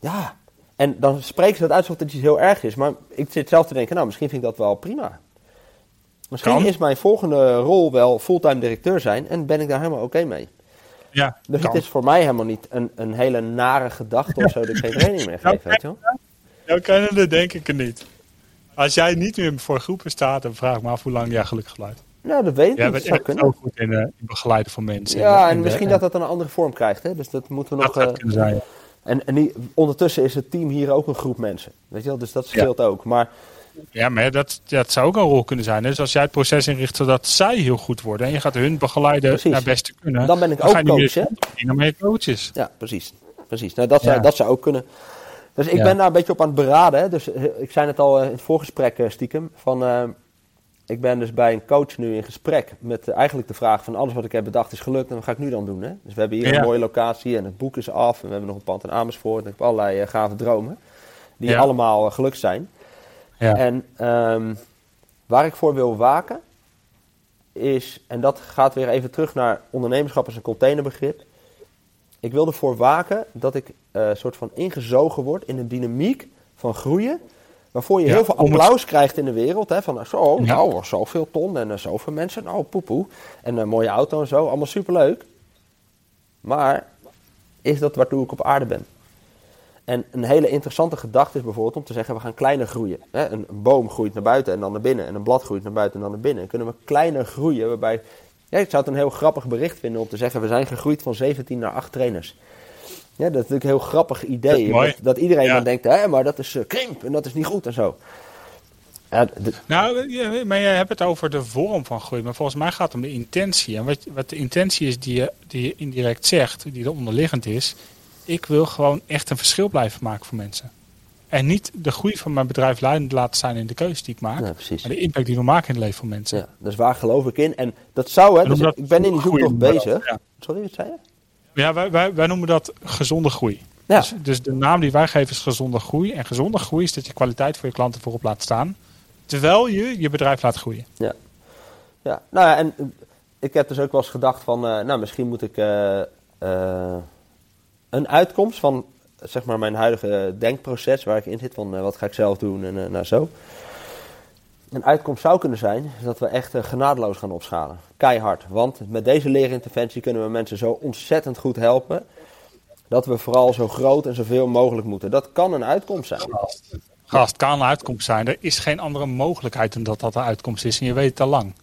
Ja, en dan spreken ze dat uit alsof het iets heel erg is. Maar ik zit zelf te denken, nou, misschien vind ik dat wel prima. Misschien Kan. is mijn volgende rol wel fulltime directeur zijn en ben ik daar helemaal oké mee. Ja, Dus kan. het is voor mij helemaal niet een, een hele nare gedachte of zo dat ik geen training meer geef, weet je wel? Jouw kennende denk ik er niet. Als jij niet meer voor groepen staat, dan vraag ik me af hoe lang jij gelukkig geluid. Nou, dat weet ik niet. bent Dat zou zo goed in, in begeleiden van mensen. Ja, en de- misschien dat dat een andere vorm krijgt. Hè? Dus dat moeten we dat nog. zou eh, kunnen zijn. en en die, ondertussen is het team hier ook een groep mensen. Weet je wel? Dus dat scheelt ook. Maar Ja, maar dat, dat zou ook een rol kunnen zijn. Dus als jij het proces inricht zodat zij heel goed worden en je gaat hun begeleiden Precies. naar best te kunnen. Dan ben ik ook coach, hè? verdienen, maar je coaches. ja, precies. precies. Nou, dat, zou, Ja. dat zou ook kunnen. Dus ik Ja. ben daar een beetje op aan het beraden. Hè? Dus eh, ik zei het al in het voorgesprek stiekem. Van, ik ben dus bij een coach nu in gesprek met eh, eigenlijk de vraag van alles wat ik heb bedacht is gelukt en wat ga ik nu dan doen. Hè? Dus we hebben hier Ja. een mooie locatie en het boek is af en we hebben nog een pand in Amersfoort en ik heb allerlei eh, gave dromen. Die Ja. allemaal eh, gelukt zijn. Ja. En ehm, waar ik voor wil waken is, en dat gaat weer even terug naar ondernemerschap als een containerbegrip. Ik wil ervoor waken dat ik eh soort van ingezogen word in een dynamiek van groeien. Waarvoor je Ja, heel veel het- applaus krijgt in de wereld. Hè, van zo, Ja. nou, zoveel ton en eh, zoveel mensen. Nou, poepoe. En een mooie auto en zo. Allemaal superleuk. Maar is dat waartoe ik op aarde ben? En een hele interessante gedachte is bijvoorbeeld om te zeggen, we gaan kleiner groeien. Hè, Een, een boom groeit naar buiten en dan naar binnen. En een blad groeit naar buiten en dan naar binnen. En kunnen we kleiner groeien waarbij... Ja, ik zou het een heel grappig bericht vinden om te zeggen, we zijn gegroeid van 17 naar 8 trainers. Ja, dat is natuurlijk een heel grappig idee. Dat. Dat, iedereen Ja. dan denkt, hè, maar dat is eh, krimp en dat is niet goed en zo. Ja, Nou, ja, maar je hebt het over de vorm van groei. Maar volgens mij gaat het om de intentie. En wat, wat de intentie is die je, die je indirect zegt, die er onderliggend is. Ik wil gewoon echt een verschil blijven maken voor mensen. En niet de groei van mijn bedrijf leidend laten zijn in de keuzes die ik maak. Ja. Maar de impact die we maken in het leven van mensen. ja, dus waar geloof ik in? En dat zou, hè, En dus ik ben in die zoektocht bezig. ja. Sorry, wat zei je? Ja, wij, wij, wij noemen dat gezonde groei. Ja. Dus, dus de naam die wij geven is gezonde groei. En gezonde groei is dat je kwaliteit voor je klanten voorop laat staan. Terwijl je je bedrijf laat groeien. Ja. ja, nou ja, en eh, ik heb dus ook wel eens gedacht van, eh, nou misschien moet ik eh, een uitkomst van, zeg maar, mijn huidige denkproces waar ik in zit, van wat ga ik zelf doen en nou zo. Een uitkomst zou kunnen zijn dat we echt eh, genadeloos gaan opschalen. Keihard. Want met deze leerinterventie kunnen we mensen zo ontzettend goed helpen. Dat we vooral zo groot en zoveel mogelijk moeten. Dat kan een uitkomst zijn. Gast, kan een uitkomst zijn. Er is geen andere mogelijkheid dan dat dat de uitkomst is. En je weet het al lang.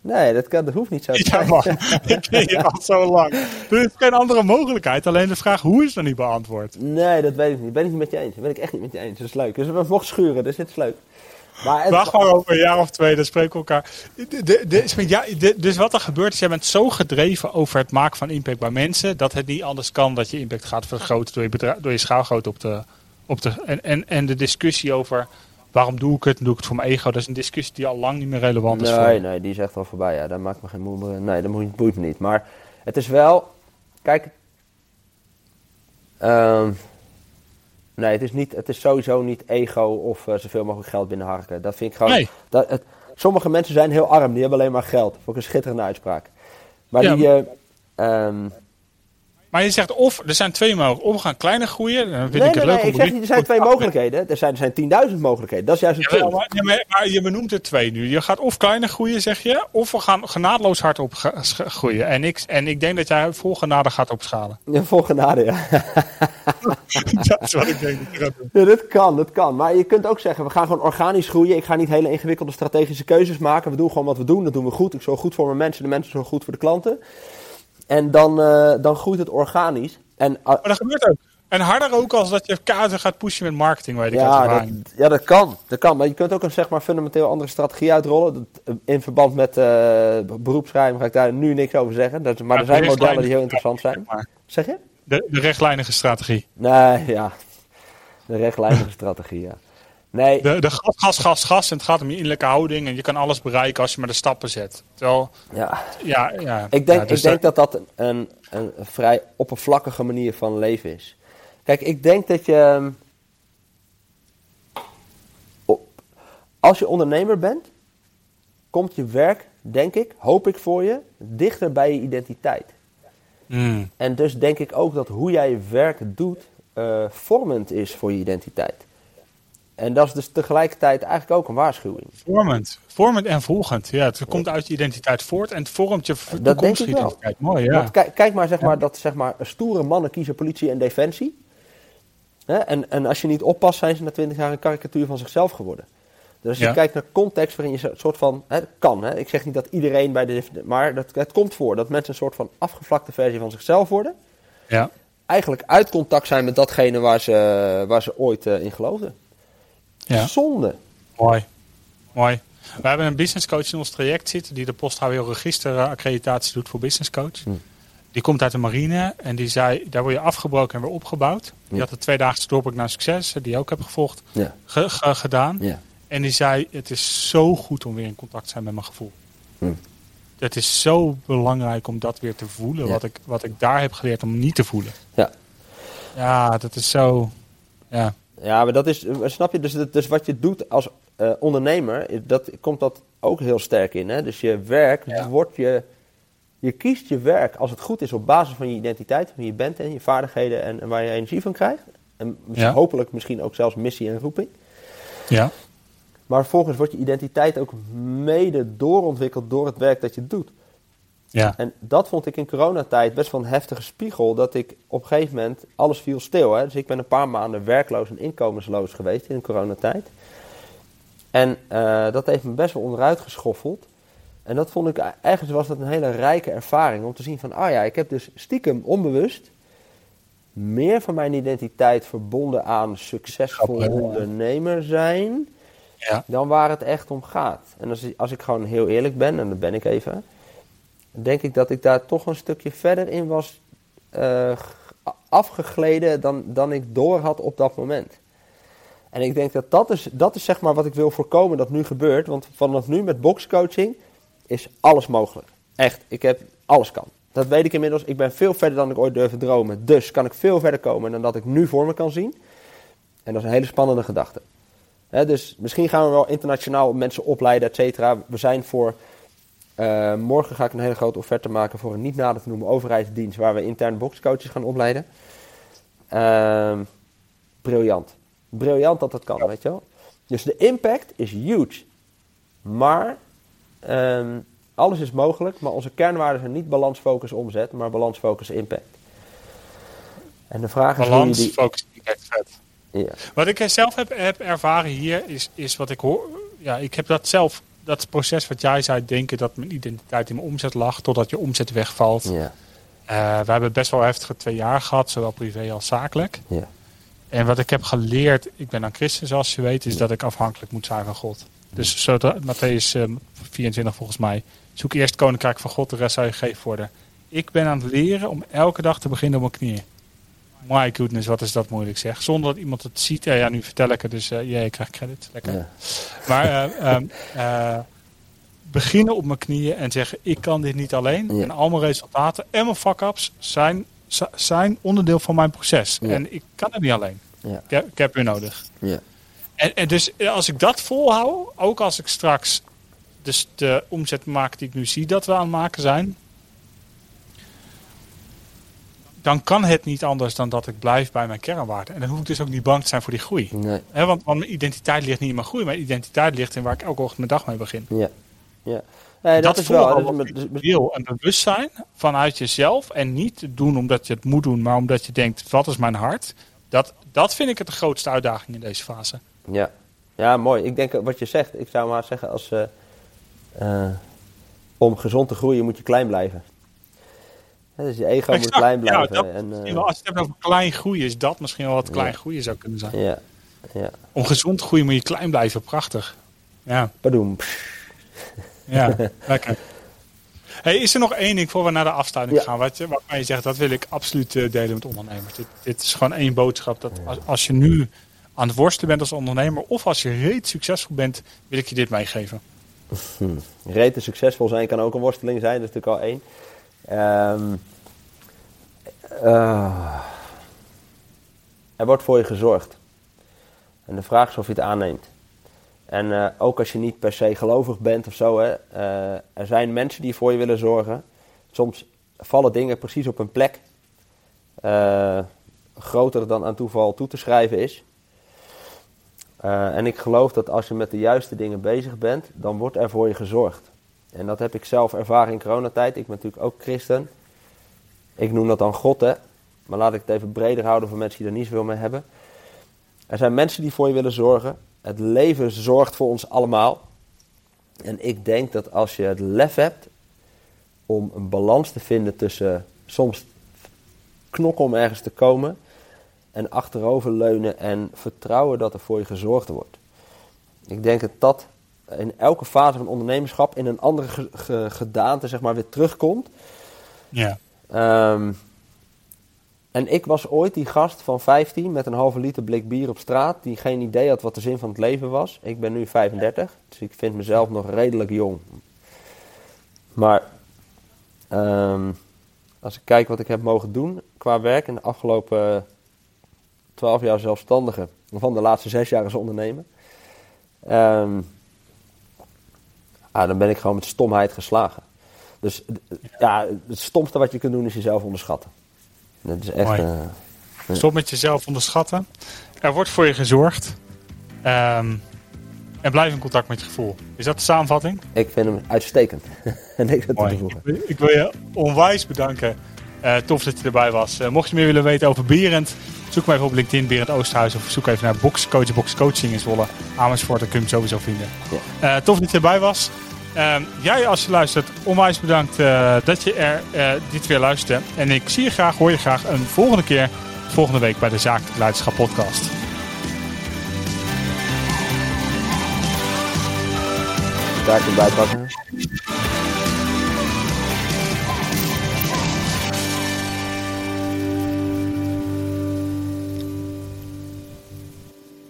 Nee, dat, kan, dat hoeft niet zo te Ja, zijn. man. Ik ken je al zo lang. Er is geen andere mogelijkheid. Alleen de vraag hoe is nog niet beantwoord. Nee, dat weet ik niet. Ben ik niet met je eens. Dat ben ik echt niet met je eens. Dat is leuk. Dus we mogen schuren, dus dit is leuk. Maar Wacht maar over een jaar of twee, dan spreken we elkaar. De- de- ja, de- dus wat er gebeurt is, jij bent zo gedreven over het maken van impact bij mensen, dat het niet anders kan dat je impact gaat vergroten door je, door je schaalgrootte op de... Op de en, en, en de discussie over waarom doe ik het, doe ik het voor mijn ego, dat is een discussie die al lang niet meer relevant is. nee, voor. nee, die is echt wel voorbij. Ja, daar maakt me geen moe. Nee, dat moet- boeit me niet. Maar het is wel. Kijk. ehm, nee, het is, niet, het is sowieso niet ego of eh, zoveel mogelijk geld binnenharken. Dat vind ik gewoon. Nee. Dat, het, sommige mensen zijn heel arm, die hebben alleen maar geld. Ik een schitterende uitspraak. Maar Ja, die. ehm, Maar je zegt of, er zijn twee mogelijkheden. Of we gaan kleiner groeien, dan vind nee, ik het nee, leuk nee, om ik zeg niet- er zijn twee mogelijkheden. Er zijn, er zijn 10.000 mogelijkheden. Dat is juist het Jawel, punt. maar, ja, maar, maar je benoemt er twee nu. Je gaat of kleiner groeien, zeg je, of we gaan genadeloos hard op groeien. En ik, en ik denk dat jij vol genade gaat opschalen. Ja, vol genade, ja. dat is wat ik denk dat. Ja, dat kan, dat kan. Maar je kunt ook zeggen, we gaan gewoon organisch groeien. Ik ga niet hele ingewikkelde strategische keuzes maken. We doen gewoon wat we doen, dat doen we goed. Ik zorg goed voor mijn mensen, de mensen zorgen goed voor de klanten. En dan, eh, dan groeit het organisch. En, ah, Maar dat gebeurt ook. En harder ook als dat je kaarten gaat pushen met marketing, weet ik ja, dat, ja, dat kan. Dat kan. Maar je kunt ook een zeg maar, fundamenteel andere strategie uitrollen. Dat, eh, in verband met beroepsschrijven ga ik daar nu niks over zeggen. Dat, maar Ja, er zijn de modellen die heel interessant zijn. Zeg je? De, de rechtlijnige strategie. Nee, ja. De rechtlijnige strategie, ja. Nee, De, de gas, gas, gas, gas. En het gaat om je innerlijke houding. En je kan alles bereiken als je maar de stappen zet. Terwijl, ja. ja, ja. Ik denk, ja, dus ik denk dat dat een, een, een vrij oppervlakkige manier van leven is. Kijk, ik denk dat je. ehm, als je ondernemer bent, komt je werk, denk ik, hoop ik voor je, dichter bij je identiteit. Hmm. En dus denk ik ook dat hoe jij je werk doet, eh, vormend is voor je identiteit. En dat is dus tegelijkertijd eigenlijk ook een waarschuwing. Vormend. Vormend en volgend. Ja, het komt uit je identiteit voort en het vormt je Dat denk ik wel. Mooi, ja. Want kijk, kijk maar, zeg maar dat zeg maar, stoere mannen kiezen politie en defensie. Hè? En, en als je niet oppast, zijn ze na twintig jaar een karikatuur van zichzelf geworden. Dus als je Ja. kijkt naar context waarin je een soort van... Hè, het kan, hè? ik zeg niet dat iedereen bij de... Maar dat, het komt voor dat mensen een soort van afgevlakte versie van zichzelf worden. ja. Eigenlijk uit contact zijn met datgene waar ze, waar ze ooit eh, in geloofden. Ja. Zonde. Mooi. Mooi. We hebben een business coach in ons traject zitten die de post HBO register eh, accreditatie doet voor business coach. Hm. Die komt uit de marine en die zei, daar word je afgebroken en weer opgebouwd. Die Ja. had de tweedaagse doorbraak naar succes, eh, die ik ook heb gevolgd, Ja, ge- ge- gedaan. ja. En die zei, het is zo goed om weer in contact te zijn met mijn gevoel. Hm. Het is zo belangrijk om dat weer te voelen, wat, ik, wat ik daar heb geleerd om niet te voelen. Ja. Ja, dat is zo... Ja, Ja, maar dat is, snap je, dus, dus wat je doet als eh, ondernemer, dat komt dat ook heel sterk in. Hè? Dus je werk Ja. wordt je, je kiest je werk als het goed is op basis van je identiteit, wie je bent en je vaardigheden en, en waar je energie van krijgt. En Ja. hopelijk misschien ook zelfs missie en roeping. ja, Maar vervolgens wordt je identiteit ook mede doorontwikkeld door het werk dat je doet. Ja, En dat vond ik in coronatijd best wel een heftige spiegel. Dat ik op een gegeven moment, alles viel stil. Hè? Dus ik ben een paar maanden werkloos en inkomensloos geweest in de coronatijd. En eh, dat heeft me best wel onderuit geschoffeld. En dat vond ik, eigenlijk was dat een hele rijke ervaring. Om te zien van, ah ja, ik heb dus stiekem onbewust meer van mijn identiteit verbonden aan succesvol ondernemer zijn ja. dan waar het echt om gaat. En als, als ik gewoon heel eerlijk ben, en dat ben ik even, denk ik dat ik daar toch een stukje verder in was eh, afgegleden dan, dan ik door had op dat moment. En ik denk dat dat is, dat is zeg maar wat ik wil voorkomen dat nu gebeurt. Want vanaf nu met boxcoaching is alles mogelijk. Echt, ik heb alles kan. Dat weet ik inmiddels. Ik ben veel verder dan ik ooit durfde dromen. Dus kan ik veel verder komen dan dat ik nu voor me kan zien. En dat is een hele spannende gedachte. Dus misschien gaan we wel internationaal mensen opleiden, et cetera. We zijn voor. Eh, morgen ga ik een hele grote offerte maken voor een niet nader te noemen overheidsdienst. waar we intern boxcoaches gaan opleiden. Ehm, briljant. Briljant dat dat kan, weet je wel. Dus de impact is huge. Maar ehm, alles is mogelijk. Maar onze kernwaarden zijn niet balans, focus, omzet. maar balans, focus, impact. En de vraag is hoe je Balans, die. focus, impact, vet. Ja, Wat ik zelf heb, heb ervaren hier is, is wat ik hoor. Ja, ik heb dat zelf, dat proces wat jij zei, denken dat mijn identiteit in mijn omzet lag, totdat je omzet wegvalt. ja, Eh, we hebben best wel heftige twee jaar gehad, zowel privé als zakelijk. ja. En wat ik heb geleerd, ik ben dan christen zoals je weet, is dat ik afhankelijk moet zijn van God. Dus Matthäus eh, 24 volgens mij, zoek eerst het koninkrijk van God, de rest zal je gegeven worden. Ik ben aan het leren om elke dag te beginnen op mijn knieën. My goodness, wat is dat moeilijk zeg. Zonder dat iemand het ziet. Eh, ja, nu vertel ik het, dus eh jij krijgt credit. Lekker. ja. Maar eh, beginnen op mijn knieën en zeggen: Ik kan dit niet alleen. Ja. En al mijn resultaten en mijn fuck-ups zijn, zi- zijn onderdeel van mijn proces. Ja. En ik kan het niet alleen. Ja. Ik, heb, ik heb u nodig. ja. En, en dus als ik dat volhoud, ook als ik straks dus de omzet maak die ik nu zie dat we aan het maken zijn. Dan kan het niet anders dan dat ik blijf bij mijn kernwaarden. En dan hoef ik dus ook niet bang te zijn voor die groei. Nee. Want, want mijn identiteit ligt niet in mijn groei. Mijn identiteit ligt in waar ik elke ochtend mijn dag mee begin. Ja. ja. Nee, dat, is wel. dat is met- ik wil en bewustzijn vanuit jezelf. En niet doen omdat je het moet doen, maar omdat je denkt, wat is mijn hart? Dat, dat vind ik het de grootste uitdaging in deze fase. ja. ja, mooi. Ik denk wat je zegt, ik zou maar zeggen als. eh, eh, om gezond te groeien moet je klein blijven. Dus je ego moet Exact. klein Ja, blijven. dat en, misschien eh, als je het hebt over klein groeien, is dat misschien wel wat klein groeien zou kunnen zijn. ja, ja. Om gezond te groeien moet je klein blijven. Prachtig. Ja, Padoem. ja lekker. Hey, is er nog één ding voor we naar de afsluiting Ja. gaan? Wat je, waarvan je zegt, dat wil ik absoluut eh, delen met ondernemers. Dit, dit is gewoon één boodschap. Dat als, als je nu aan het worstelen bent als ondernemer, of als je reeds succesvol bent, wil ik je dit meegeven. Reten succesvol zijn kan ook een worsteling zijn, dat is natuurlijk al één. Ehm, eh, er wordt voor je gezorgd. En de vraag is of je het aanneemt. En eh, ook als je niet per se gelovig bent of zo, hè, eh, er zijn mensen die voor je willen zorgen. Soms vallen dingen precies op een plek. Groter dan aan toeval toe te schrijven is. En ik geloof dat als je met de juiste dingen bezig bent, dan wordt er voor je gezorgd. En dat heb ik zelf ervaren in coronatijd. Ik ben natuurlijk ook christen. Ik noem dat dan God, hè. Maar laat ik het even breder houden voor mensen die er niet zoveel mee hebben. Er zijn mensen die voor je willen zorgen. Het leven zorgt voor ons allemaal. En ik denk dat als je het lef hebt om een balans te vinden tussen soms knokken om ergens te komen en achteroverleunen en vertrouwen dat er voor je gezorgd wordt. Ik denk dat dat in elke fase van ondernemerschap in een andere gedaante zeg maar weer terugkomt. Ja. Um, en ik was ooit die gast van 15 met een halve liter blik bier op straat, die geen idee had wat de zin van het leven was. Ik ben nu 35, dus ik vind mezelf nog redelijk jong. Maar um, als ik kijk wat ik heb mogen doen qua werk in de afgelopen 12 jaar zelfstandige, van de laatste 6 jaar als ondernemer, um, ah, dan ben ik gewoon met stomheid geslagen. Dus ja, het stomste wat je kunt doen is jezelf onderschatten. Dat is echt... Uh, Stop met jezelf onderschatten. Er wordt voor je gezorgd. Um, en blijf in contact met je gevoel. Is dat de samenvatting? Ik vind hem uitstekend. Niks aan te voegen. Ik wil je onwijs bedanken. Uh, tof dat je erbij was. Uh, mocht je meer willen weten over Berend, zoek me even op LinkedIn, Berend Oosterhuis. Of zoek even naar Boxcoach, Box Coaching in Zwolle. Amersfoort, dan kun je hem sowieso vinden. Ja. Uh, tof dat je erbij was. Ehm, jij als je luistert, onwijs bedankt dat je er dit weer luistert. En ik zie je graag, hoor je graag een volgende keer, volgende week bij de Zakelijk Leiderschap podcast. Bijpakken.